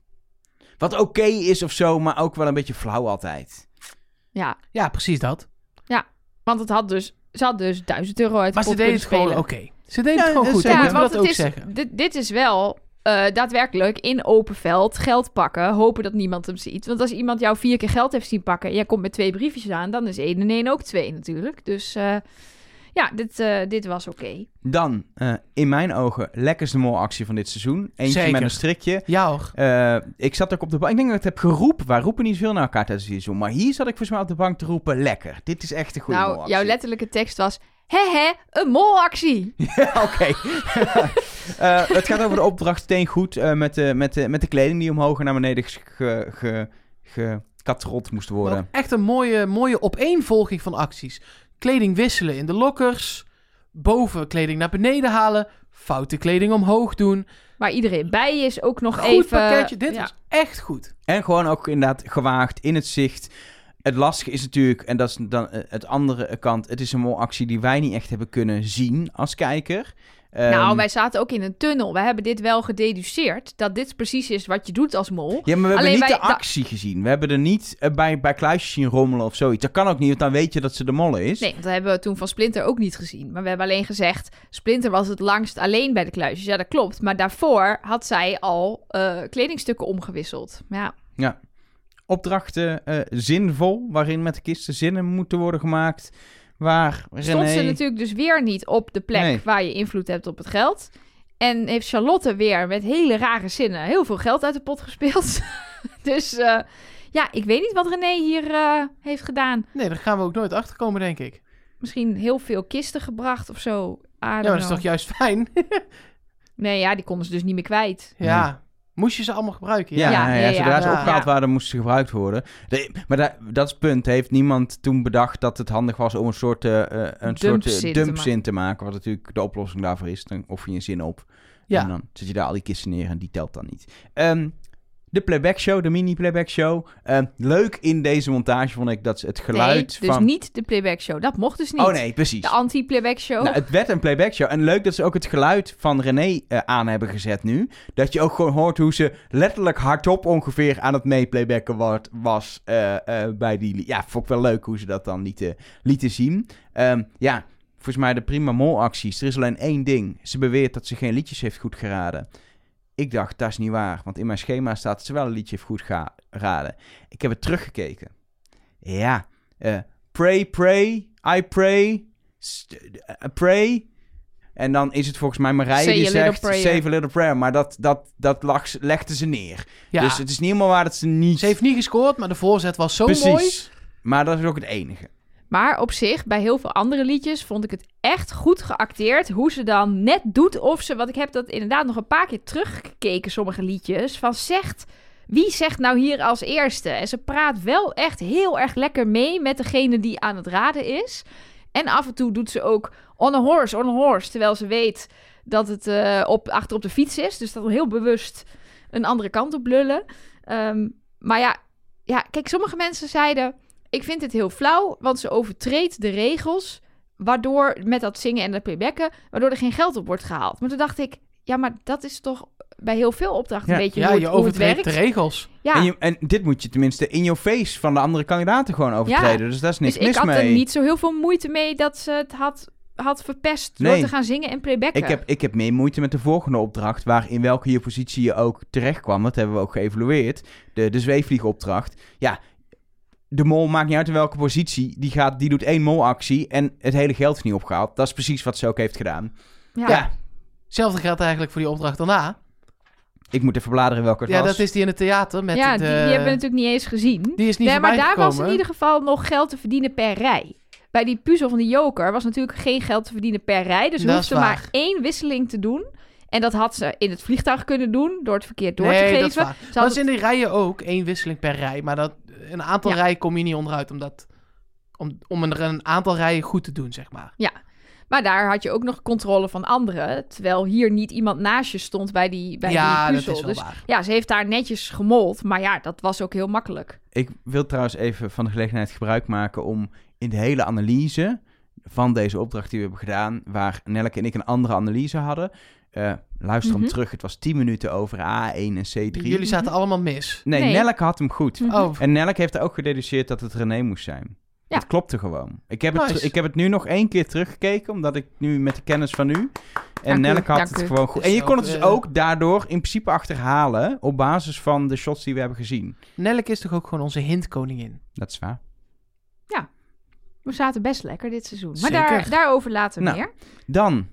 Wat oké is of zo, maar ook wel een beetje flauw altijd. Ja, Ja, precies dat. want het had dus, ze had dus 1000 euro uit de Maar ze pot deden het kunnen gewoon spelen. oké. Ze deden Ja, het gewoon dat goed. moet Ja, want dat ook is, zeggen. dit, dit is wel eh, daadwerkelijk in open veld geld pakken. Hopen dat niemand hem ziet. Want als iemand jou vier keer geld heeft zien pakken... en jij komt met twee briefjes aan... dan is één en één ook twee natuurlijk. Dus eh, ja, dit, eh, dit was oké. Dan, eh, in mijn ogen, lekkerste molactie van dit seizoen. Eentje Zeker. met een strikje. Ja hoor. Eh, ik zat ook op de bank. Ik denk dat ik het heb geroepen. Wij roepen niet veel naar elkaar tijdens het seizoen. Maar hier zat ik volgens mij op de bank te roepen: lekker. Dit is echt een goede Nou, molactie. jouw letterlijke tekst was... Hè hè, een molactie. Ja, Oké. Eh, het gaat over de opdracht steengoed eh, met, de, met, de, met de kleding die omhoog en naar beneden ge, ge, ge, gekatrold moest worden. Echt een mooie, mooie opeenvolging van acties. Kleding wisselen in de lokkers. Boven kleding naar beneden halen. Foute kleding omhoog doen. Waar iedereen bij is, ook nog Goed even... pakketje. Dit ja. was echt goed. En gewoon ook inderdaad gewaagd in het zicht. Het lastige is natuurlijk, en dat is dan eh, het andere kant, het is een molactie die wij niet echt hebben kunnen zien als kijker. Ehm, Nou, wij zaten ook in een tunnel. We hebben dit wel gededuceerd. Dat dit precies is wat je doet als mol. Ja, maar we hebben Alleen niet wij- de actie gezien. We hebben er niet eh, bij, bij kluisjes zien rommelen of zoiets. Dat kan ook niet, want dan weet je dat ze de molle is. Nee, want dat hebben we toen van Splinter ook niet gezien. Maar we hebben alleen gezegd, Splinter was het langst alleen bij de kluisjes. Ja, dat klopt. Maar daarvoor had zij al eh, kledingstukken omgewisseld. Ja, Opdrachten eh, zinvol, waarin met de kisten zinnen moeten worden gemaakt. Waar stond René... ze natuurlijk dus weer niet op de plek Nee. waar je invloed hebt op het geld. En heeft Charlotte weer met hele rare zinnen heel veel geld uit de pot gespeeld. dus eh, ja, ik weet niet wat René hier eh, heeft gedaan. Nee, daar gaan we ook nooit achter komen, denk ik. Misschien heel veel kisten gebracht of zo. Ja, maar dat is toch juist fijn? Nee, ja, die konden ze dus niet meer kwijt. ja. Moest je ze allemaal gebruiken? Ja, Ja, ja, ja, zodra ja. ze Ja. opgehaald Ja. waren, moesten ze gebruikt worden. De- maar da- dat is het punt. Heeft niemand toen bedacht dat het handig was om een soort, eh, eh, een soort eh, Dumpzin te maken? Wat natuurlijk de oplossing daarvoor is. Dan offer je een zin op. Ja. En dan zet je daar al die kisten neer en die telt dan niet. Ehm, de playback show, de mini playback show. Ehm, leuk in deze montage vond ik dat ze het geluid nee, dus van... niet de playback show. Dat mocht dus niet. Oh nee, precies. De anti-playback show. Nou, het werd een playback show. En leuk dat ze ook het geluid van René eh, aan hebben gezet nu. Dat je ook gewoon hoort hoe ze letterlijk hardop ongeveer aan het meeplaybacken wa- was eh, eh, bij die... Ja, vond ik wel leuk hoe ze dat dan lieten, lieten zien. Ehm, ja, volgens mij de prima molacties. Er is alleen één ding. Ze beweert dat ze geen liedjes heeft goed geraden. Ik dacht, dat is niet waar. Want in mijn schema staat dat ze wel een liedje heeft goed geraden. Ik heb het teruggekeken. Ja, eh, pray, pray, I pray, st- eh, pray. En dan is het volgens mij Marije Say die little zegt, save a little prayer. Maar dat, dat, dat lag, ze- legde ze neer. Ja. Dus het is niet helemaal waar dat ze niet... Ze heeft niet gescoord, maar de voorzet was zo Precies. mooi. Maar dat is ook het enige. Maar op zich, bij heel veel andere liedjes, vond ik het echt goed geacteerd. Hoe ze dan net doet of ze... Want ik heb dat inderdaad nog een paar keer teruggekeken, sommige liedjes. Van zegt... Wie zegt nou hier als eerste? En ze praat wel echt heel erg lekker mee met degene die aan het raden is. En af en toe doet ze ook on a horse, on a horse. Terwijl ze weet dat het eh, op, achter op de fiets is. Dus dat heel bewust een andere kant op lullen. Ehm, maar ja, ja, kijk, sommige mensen zeiden... Ik vind het heel flauw, want ze overtreedt de regels... waardoor, met dat zingen en dat playbacken... waardoor er geen geld op wordt gehaald. Maar toen dacht ik... Ja, maar dat is toch bij heel veel opdrachten Ja, een beetje Ja, hoe, je het, hoe het overtreedt werkt. de regels. Ja, En, je, en dit moet je tenminste in your face van de andere kandidaten gewoon overtreden. dus daar is niks dus ik mis had mee. er niet zo heel veel moeite mee... dat ze het had, had verpest door te gaan zingen en playbacken. Ik heb, ik heb meer moeite met de volgende opdracht, waar in welke je positie je ook terecht kwam. Dat hebben we ook geëvalueerd. De, de zweefvliegopdracht. Ja, de mol maakt niet uit in welke positie. Die, gaat, die doet één molactie en het hele geld is niet opgehaald. Dat is precies wat ze ook heeft gedaan. Ja. Ja, Hetzelfde geldt eigenlijk voor die opdracht daarna. ik moet even bladeren welke het ja, was. dat is die in het theater met ja het, die, eh, die hebben we natuurlijk niet eens gezien. Die is niet nee, maar daar was in ieder geval nog geld te verdienen per rij. Bij die puzzel van de joker was natuurlijk geen geld te verdienen per rij. Dus Dat is hoefde maar één wisseling te doen. En dat had ze in het vliegtuig kunnen doen door het verkeerd door nee, te geven. dat is waar. Ze Maar had dat is in die rijen ook één wisseling per rij. Maar dat, een aantal Ja. rijen kom je niet onderuit omdat, om, om een, een aantal rijen goed te doen, zeg maar. Maar daar had je ook nog controle van anderen. Terwijl hier niet iemand naast je stond bij die, bij ja, die dat is wel dus waar. ja, ze heeft daar netjes gemold. Maar ja, dat was ook heel makkelijk. Ik wil trouwens even van de gelegenheid gebruik maken om in de hele analyse van deze opdracht die we hebben gedaan, waar Nelke en ik een andere analyse hadden, eh, luister hem Mhm. terug. Het was 10 minuten over A1 en C3. Jullie zaten allemaal mis. Nee, Nee. Nelke had hem goed. Mhm. Oh, En Nelke heeft er ook gededuceerd dat het René moest zijn. Ja. Het klopte gewoon. Ik heb, het, Nice. ik heb het nu nog één keer teruggekeken, omdat ik nu met de kennis van u... En Dank u, Nelke had het u. gewoon goed. Dus En je kon ook, het dus eh, ook daardoor in principe achterhalen op basis van de shots die we hebben gezien. Nelk is toch ook gewoon onze hintkoningin? Dat is waar. We zaten best lekker dit seizoen. Maar Zeker. daar, daarover later Nou. meer. Dan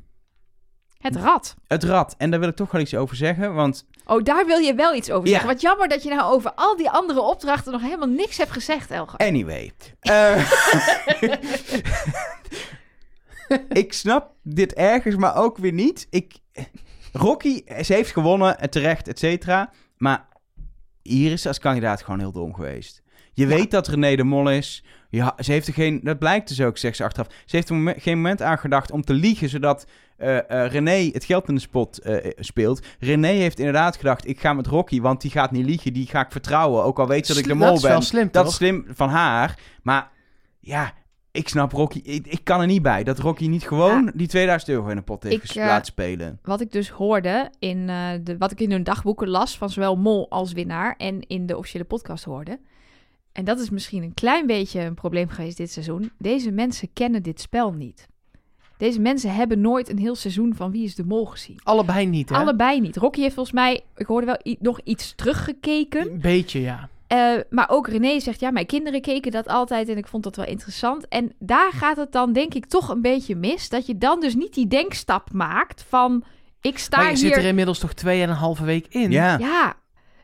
Het rad. het rad. En daar wil ik toch wel iets over zeggen, want Oh, daar wil je wel iets over Ja. zeggen. Wat jammer dat je nou over al die andere opdrachten nog helemaal niks hebt gezegd, Elga. Anyway. Eh, ik snap dit ergens, maar ook weer niet. Ik, Rocky, ze heeft gewonnen, en terecht, et cetera. Maar hier is ze als kandidaat gewoon heel dom geweest. Je weet dat René de Mol is. Ja, ze heeft er geen, dat blijkt dus ook, zegt ze achteraf. Ze heeft er geen moment aan gedacht om te liegen, zodat eh, René het geld in de spot eh, speelt. René heeft inderdaad gedacht, ik ga met Rocky, want die gaat niet liegen, die ga ik vertrouwen. Ook al weet ze dat ik de mol dat is ben. wel slim, Dat toch? is slim van haar. Maar ja, ik snap Rocky. Ik, ik kan er niet bij dat Rocky niet gewoon die 2000 euro in de pot heeft Ik, laten spelen. Wat ik dus hoorde in de, wat ik in hun dagboeken las van zowel Mol als winnaar en in de officiële podcast hoorde. En dat is misschien een klein beetje een probleem geweest dit seizoen. Deze mensen kennen dit spel niet. Deze mensen hebben nooit een heel seizoen van Wie is de Mol gezien. Allebei niet, hè? Allebei niet. Rocky heeft volgens mij, ik hoorde wel nog iets teruggekeken. Een beetje, ja. Eh, maar ook René zegt, ja, mijn kinderen keken dat altijd en ik vond dat wel interessant. En daar gaat het dan denk ik toch een beetje mis. Dat je dan dus niet die denkstap maakt van, ik sta Maar je hier... zit er inmiddels toch tweeënhalve week in? Ja. Ja,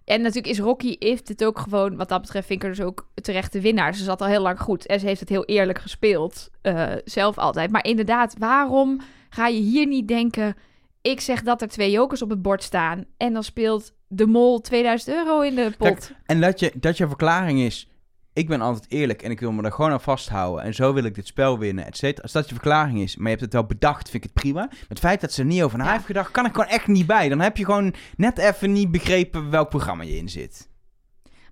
en natuurlijk is Rocky, heeft het ook gewoon, wat dat betreft vind ik er dus ook terecht de winnaar. Ze zat al heel lang goed en ze heeft het heel eerlijk gespeeld, eh, zelf altijd. Maar inderdaad, waarom ga je hier niet denken, ik zeg dat er twee jokers op het bord staan en dan speelt de mol 2000 euro in de pot. Kijk, En dat je, dat je verklaring is, ik ben altijd eerlijk en ik wil me er gewoon aan vasthouden. En zo wil ik dit spel winnen, et cetera. Als dat je verklaring is, maar je hebt het wel bedacht, vind ik het prima. Maar het feit dat ze er niet over na Ja. heeft gedacht, kan ik gewoon echt niet bij. Dan heb je gewoon net even niet begrepen welk programma je in zit.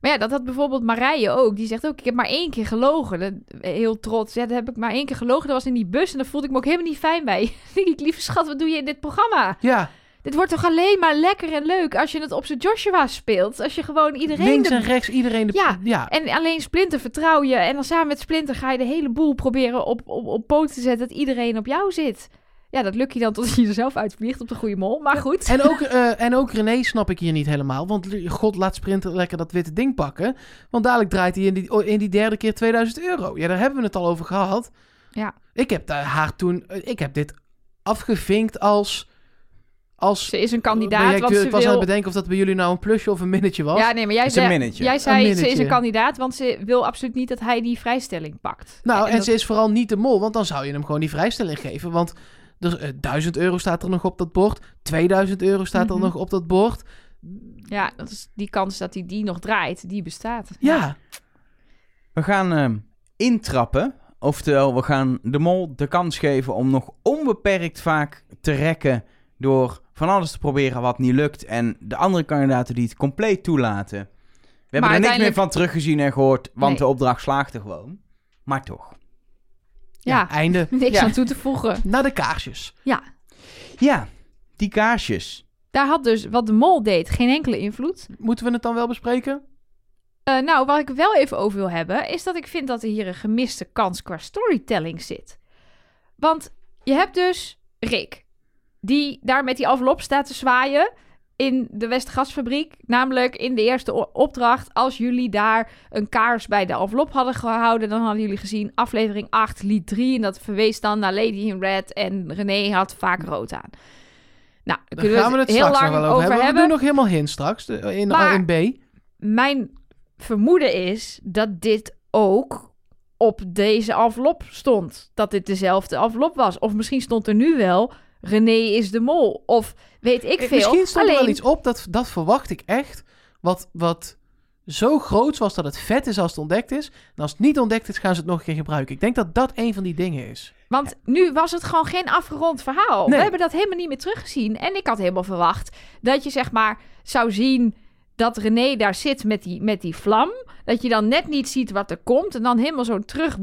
Maar ja, dat had bijvoorbeeld Marije ook. Die zegt ook, ik heb maar één keer gelogen. Dat, heel trots. Ja, dat heb ik maar één keer gelogen. Dat was in die bus en daar voelde ik me ook helemaal niet fijn bij. Ik, lieve schat, wat doe je in dit programma? Ja, Dit wordt toch alleen maar lekker en leuk als je het op zijn Joshua speelt. Als je gewoon iedereen... links de- en rechts, iedereen de... Ja, ja. En alleen Splinter vertrouw je. En dan samen met Splinter ga je de hele boel proberen op, op, op poot te zetten... dat iedereen op jou zit. Ja, dat lukt je dan tot je er zelf uitvliegt op de goede mol. Maar goed. En ook, eh, en ook René snap ik hier niet helemaal. Want god laat Sprinter lekker dat witte ding pakken. Want dadelijk draait hij in die, in die derde keer 2000 euro. Ja, daar hebben we het al over gehad. Ja. Ik heb haar toen... eh, Ik heb dit afgevinkt als... als Ze is een kandidaat, jij- want ik ze was aan het bedenken of dat bij jullie nou een plusje of een minnetje was. Ja, nee, maar jij zei, minnetje. jij Een zei ze is een kandidaat, want ze wil absoluut niet dat hij die vrijstelling pakt. nou, en, dat- ze is vooral niet de mol, want dan zou je hem gewoon die vrijstelling geven. Want dus, eh, 1000 euro staat er nog op dat bord. 2000 euro staat er Mhm. nog op dat bord. Ja, dat is die kans dat hij die nog draait, die bestaat. Ja, We gaan ehm, intrappen. Oftewel, we gaan de mol de kans geven om nog onbeperkt vaak te rekken door van alles te proberen wat niet lukt. En de andere kandidaten die het compleet toelaten. We hebben er niks meer van teruggezien en gehoord, want Nee. de opdracht slaagde gewoon. Maar toch. ja. Ja. einde. Niks Ja. aan toe te voegen. Naar de kaarsjes. Ja, Ja, die kaarsjes. daar had dus wat de mol deed geen enkele invloed. Moeten we het dan wel bespreken? Eh, nou, waar ik wel even over wil hebben, is dat ik vind dat er hier een gemiste kans qua storytelling zit. Want je hebt dus Rick, die daar met die envelop staat te zwaaien in de Westgasfabriek. Namelijk in de eerste opdracht, als jullie daar een kaars bij de envelop hadden gehouden, dan hadden jullie gezien aflevering 8, lied 3. En dat verwees dan naar Lady in Red en René had vaak rood aan. Nou, daar kunnen gaan we het heel straks lang over over hebben. hebben. We doen nog helemaal heen straks, in, Maar- in B. Mijn vermoeden is dat dit ook op deze envelop stond. Dat dit dezelfde envelop was. Of misschien stond er nu wel René is de mol. Of weet ik veel. Misschien stond er wel iets op, dat, dat verwacht ik echt. Wat, wat zo groot was dat het vet is als het ontdekt is. En als het niet ontdekt is, gaan ze het nog een keer gebruiken. Ik denk dat dat een van die dingen is. Want nu was het gewoon geen afgerond verhaal. Nee. We hebben dat helemaal niet meer teruggezien. En ik had helemaal verwacht dat je zeg maar zou zien dat René daar zit met die, met die vlam. Dat je dan net niet ziet wat er komt. En dan helemaal zo terug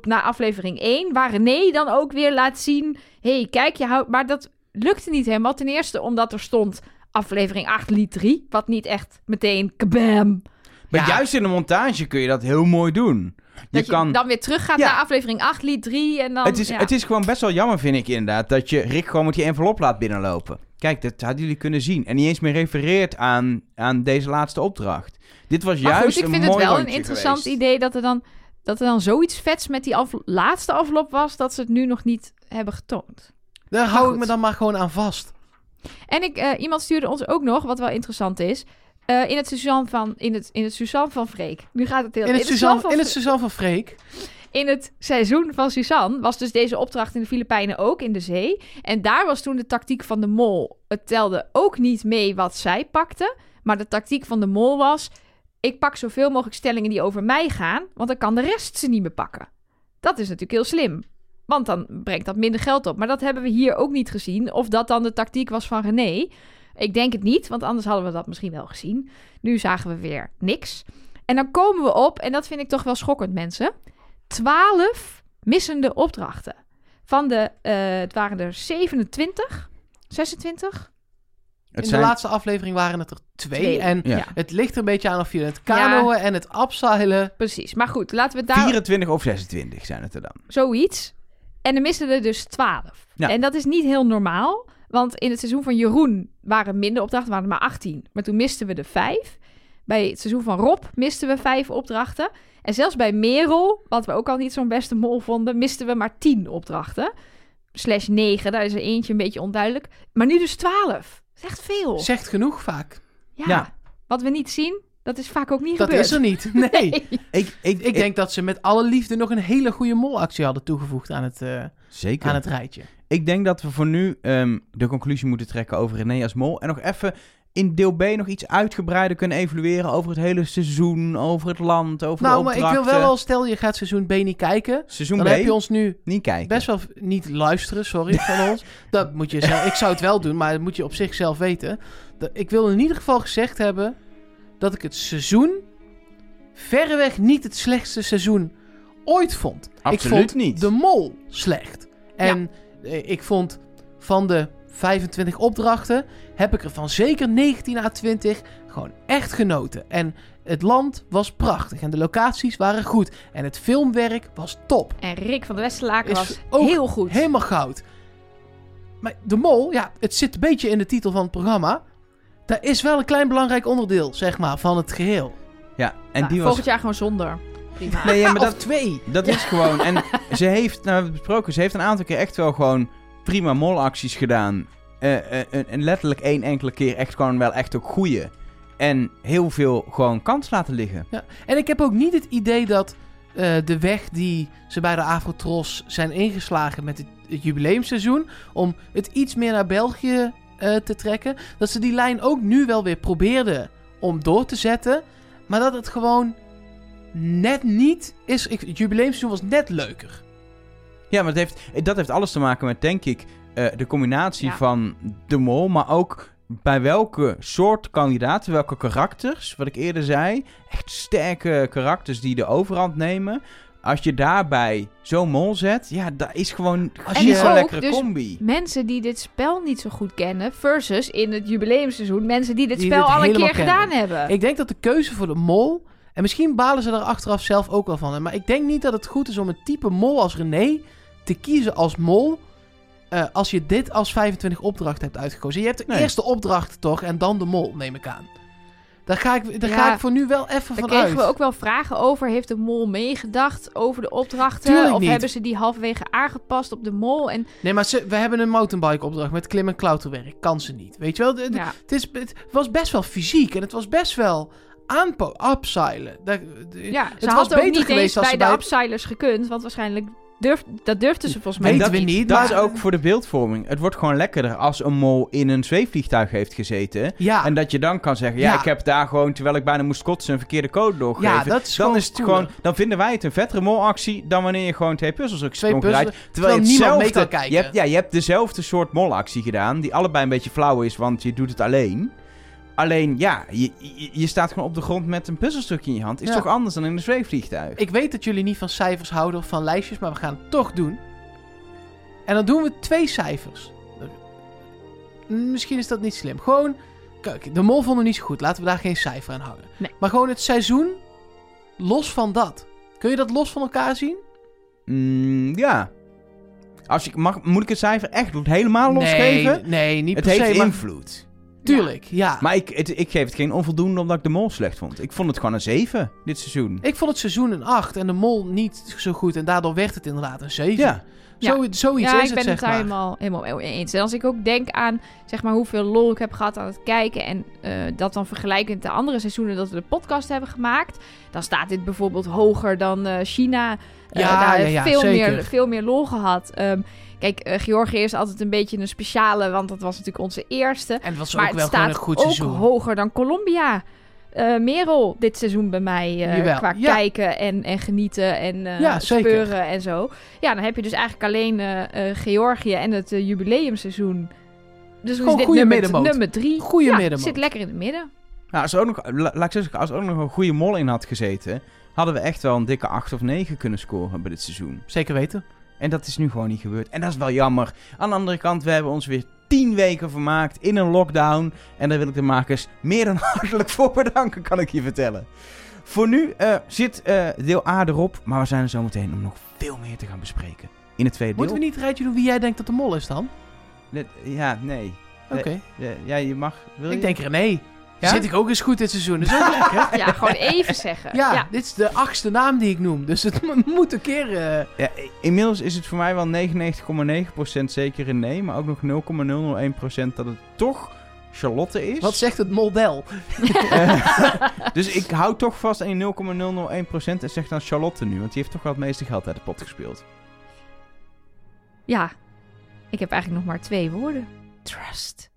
naar aflevering 1. Waar René dan ook weer laat zien. hey, kijk, je houdt... Maar dat lukte niet helemaal. Ten eerste omdat er stond aflevering 8 lied 3. Wat niet echt meteen kabam. Maar Ja. juist in de montage kun je dat heel mooi doen. Je Dat je kan... dan weer teruggaat Ja. naar aflevering 8 lied 3. En dan, het, is, ja. het is gewoon best wel jammer, vind ik inderdaad, dat je Rick gewoon met die envelop laat binnenlopen. Kijk, dat hadden jullie kunnen zien. En niet eens meer refereert aan, aan deze laatste opdracht. Dit was Maar juist goed, ik een vind het mooi wel een interessant geweest. idee dat er dan, dat er dan zoiets vets met die af- laatste envelop was, dat ze het nu nog niet hebben getoond. Daar hou ik me dan maar gewoon aan vast. En ik, eh, iemand stuurde ons ook nog, wat wel interessant is, eh, in het Suzanne van, in het, in het Suzanne van Freek. Nu gaat het heel... In het, Suzanne, van in het Suzanne van Freek. in het seizoen van Suzanne was dus deze opdracht in de Filipijnen ook in de zee. En daar was toen de tactiek van de mol. Het telde ook niet mee wat zij pakte. Maar de tactiek van de mol was: ik pak zoveel mogelijk stellingen die over mij gaan, want dan kan de rest ze niet meer pakken. Dat is natuurlijk heel slim. Want dan brengt dat minder geld op. Maar dat hebben we hier ook niet gezien. Of dat dan de tactiek was van René. Ik denk het niet, want anders hadden we dat misschien wel gezien. Nu zagen we weer niks. En dan komen we op, en dat vind ik toch wel schokkend, mensen. 12 missende opdrachten. Van de, eh, het waren er 27, 26. In zijn... de laatste aflevering waren het er twee. Twee. En Ja. Het ligt er een beetje aan of je het kanoën en het abseilen... Precies. Maar goed, laten we daar 24 of 26 zijn het er dan. zoiets. En er misten er dus 12. Ja. En dat is niet heel normaal. Want in het seizoen van Jeroen waren minder opdrachten, waren er maar 18. Maar toen misten we er 5. Bij het seizoen van Rob misten we 5 opdrachten. En zelfs bij Merel, wat we ook al niet zo'n beste mol vonden, misten we maar 10 opdrachten. Slash 9, daar is er eentje een beetje onduidelijk. Maar nu dus 12. Dat echt veel. Zegt genoeg vaak. Ja. Ja. Wat we niet zien, dat is vaak ook niet Dat gebeurd. is er niet. Nee. Ik, ik, Ik denk dat ze met alle liefde nog een hele goede molactie hadden toegevoegd aan het, eh, Zeker. aan het rijtje. Ik denk dat we voor nu ehm, de conclusie moeten trekken over René als mol. En nog even in deel B nog iets uitgebreider kunnen evalueren over het hele seizoen, over het land, over Nou, de maar ik wil wel al, stel je gaat seizoen B niet kijken. Seizoen Dan B, heb je ons nu niet kijken. best wel niet luisteren, sorry, van ons. Dat moet je zelf, ik zou het wel doen, maar dat moet je op zichzelf weten. Ik wil in ieder geval gezegd hebben dat ik het seizoen verreweg niet het slechtste seizoen ooit vond. Absoluut ik vond niet. de mol slecht. En eh, ik vond van de 25 opdrachten heb ik er van zeker 19 à 20 gewoon echt genoten. En het land was prachtig en de locaties waren goed en het filmwerk was top. En Rick van de Westerlaken was ook heel goed. Helemaal goud. Maar de mol, ja, het zit een beetje in de titel van het programma. Daar is wel een klein belangrijk onderdeel, zeg maar, van het geheel. Ja, en Nou, die was... Volgend jaar gewoon zonder. Prima. Nee, ja, maar Of dat, twee. dat is gewoon... En ze heeft, nou we hebben het besproken, ze heeft een aantal keer echt wel gewoon prima molacties gedaan. Eh, eh, en- en letterlijk één enkele keer echt gewoon wel echt ook goeie. En heel veel gewoon kans laten liggen. En ik heb ook niet het idee dat eh, de weg die ze bij de Afrotros zijn ingeslagen met het, jubileumseizoen... om het iets meer naar België eh, te trekken... dat ze die lijn ook nu wel weer probeerden om door te zetten... maar dat het gewoon net niet is... Ik, het jubileumseizoen was net leuker. Ja, maar het heeft, dat heeft alles te maken met, denk ik, eh, de combinatie Ja. van de mol, maar ook bij welke soort kandidaten, welke karakters, wat ik eerder zei, echt sterke karakters die de overhand nemen. Als je daarbij zo'n mol zet, ja, dat is gewoon Als niet je- zo'n ook lekkere dus combi. Mensen die dit spel niet zo goed kennen, versus in het jubileumseizoen mensen die dit Die spel dit al een keer kennen. gedaan hebben. Ik denk dat de keuze voor de mol... En misschien balen ze er achteraf zelf ook wel van. Maar ik denk niet dat het goed is om een type mol als René te kiezen als mol. eh, als je dit als 25 opdracht hebt uitgekozen. Je hebt de Nee. eerste opdracht toch en dan de mol, neem ik aan. Daar ga ik, daar Ja. ga ik voor nu wel even Daar van kregen uit. we ook wel vragen over. Heeft de mol meegedacht over de opdrachten? Tuurlijk of niet. hebben ze die halverwege aangepast op de mol? En Nee, maar ze, we hebben een mountainbike opdracht met klim- en klauterwerk. Kan ze niet. Weet je wel? De- de- ja, het, is, het was best wel fysiek en het was best wel aanpo upseilen. Daar- de- ja ze was beter geweest als bij ze de bij- upsilers gekund. Want waarschijnlijk durf, dat durfden ze volgens mij dat niet, Dat maar- is ook voor de beeldvorming. Het wordt gewoon lekkerder als een mol in een zweefvliegtuig heeft gezeten. Ja, En dat je dan kan zeggen, ja, Ja. ik heb daar gewoon, terwijl ik bijna moest kotsen, een verkeerde code doorgegeven. ja, dat is dan gewoon is het cooler. gewoon, dan vinden wij het een vettere molactie dan wanneer je gewoon twee puzzels Twee oorspronkelijk rijdt. puzzelen, Terwijl, je niemand mee hetzelfde, kan kijken. Je hebt, ja, je hebt dezelfde soort molactie gedaan, die allebei een beetje flauw is, want je doet het alleen. Alleen, ja, je, je, je staat gewoon op de grond met een puzzelstukje in je hand. Is Ja. toch anders dan in een zweefvliegtuig? Ik weet dat jullie niet van cijfers houden of van lijstjes, maar we gaan het toch doen. En dan doen we twee cijfers. misschien is dat niet slim. Gewoon, kijk, de mol vonden we niet zo goed. Laten we daar geen cijfer aan hangen. Nee. Maar gewoon het seizoen, los van dat. Kun je dat los van elkaar zien? Mm, ja. Als ik, mag, moet ik het cijfer echt helemaal nee, losgeven? nee, niet Het per heeft se, maar invloed. Tuurlijk, ja. Maar ik, het- ik geef het geen onvoldoende omdat ik de mol slecht vond. Ik vond het gewoon een 7 dit seizoen. Ik vond het seizoen een 8 en de mol niet zo goed. En daardoor werd het inderdaad een 7. Ja. Zo, zoiets ja, is ik het, ben zeg het daar maar. helemaal, helemaal mee eens. En als ik ook denk aan zeg maar, hoeveel lol ik heb gehad aan het kijken... en eh, dat dan vergelijkend de andere seizoenen dat we de podcast hebben gemaakt... dan staat dit bijvoorbeeld hoger dan eh, China. Eh, Ja, daar ja, heeft ja, veel, zeker. meer, veel meer lol gehad. Ehm, kijk, eh, Georgië is altijd een beetje een speciale... want dat was natuurlijk onze eerste. En het was Maar ook het wel gewoon een goed ook seizoen. hoger dan Colombia. Eh Merel dit seizoen bij mij eh, qua ja. kijken en, en genieten en eh Ja, zeker. speuren en zo. Ja, dan heb je dus eigenlijk alleen eh, eh, Georgië en het jubileumseizoen. Dus Gewoon is dit goede nummer, middenmoot. nummer drie. Goede ja, middenmoot. zit lekker in het midden. Nou, als er ook nog, la- laat ik zeggen, als er ook nog een goede mol in had gezeten, hadden we echt wel een dikke 8 of 9 kunnen scoren bij dit seizoen. Zeker weten. En dat is nu gewoon niet gebeurd. En dat is wel jammer. Aan de andere kant, we hebben ons weer 10 weken vermaakt in een lockdown. En daar wil ik de makers meer dan hartelijk voor bedanken, kan ik je vertellen. Voor nu eh, zit eh, deel A erop, maar we zijn er zo meteen om nog veel meer te gaan bespreken. In het tweede Moeten we deel. niet een rijtje doen wie jij denkt dat de mol is dan? Ja, nee. Oké. Eh, Ja, je mag. Wil je? Ik denk René. Ja? Zit ik ook eens goed dit seizoen. Dat is ook lekker. Ja, gewoon even zeggen. Ja, ja. dit is de achtste naam die ik noem. Dus het moet een keer... eh, Ja, inmiddels is het voor mij wel 99,9% zeker een nee, maar ook nog 0,001% dat het toch Charlotte is. Wat zegt het model? Eh, dus ik hou toch vast aan die 0,001% en zeg dan Charlotte nu, want die heeft toch wel het meeste geld uit de pot gespeeld. ja, ik heb eigenlijk nog maar twee woorden. Trust.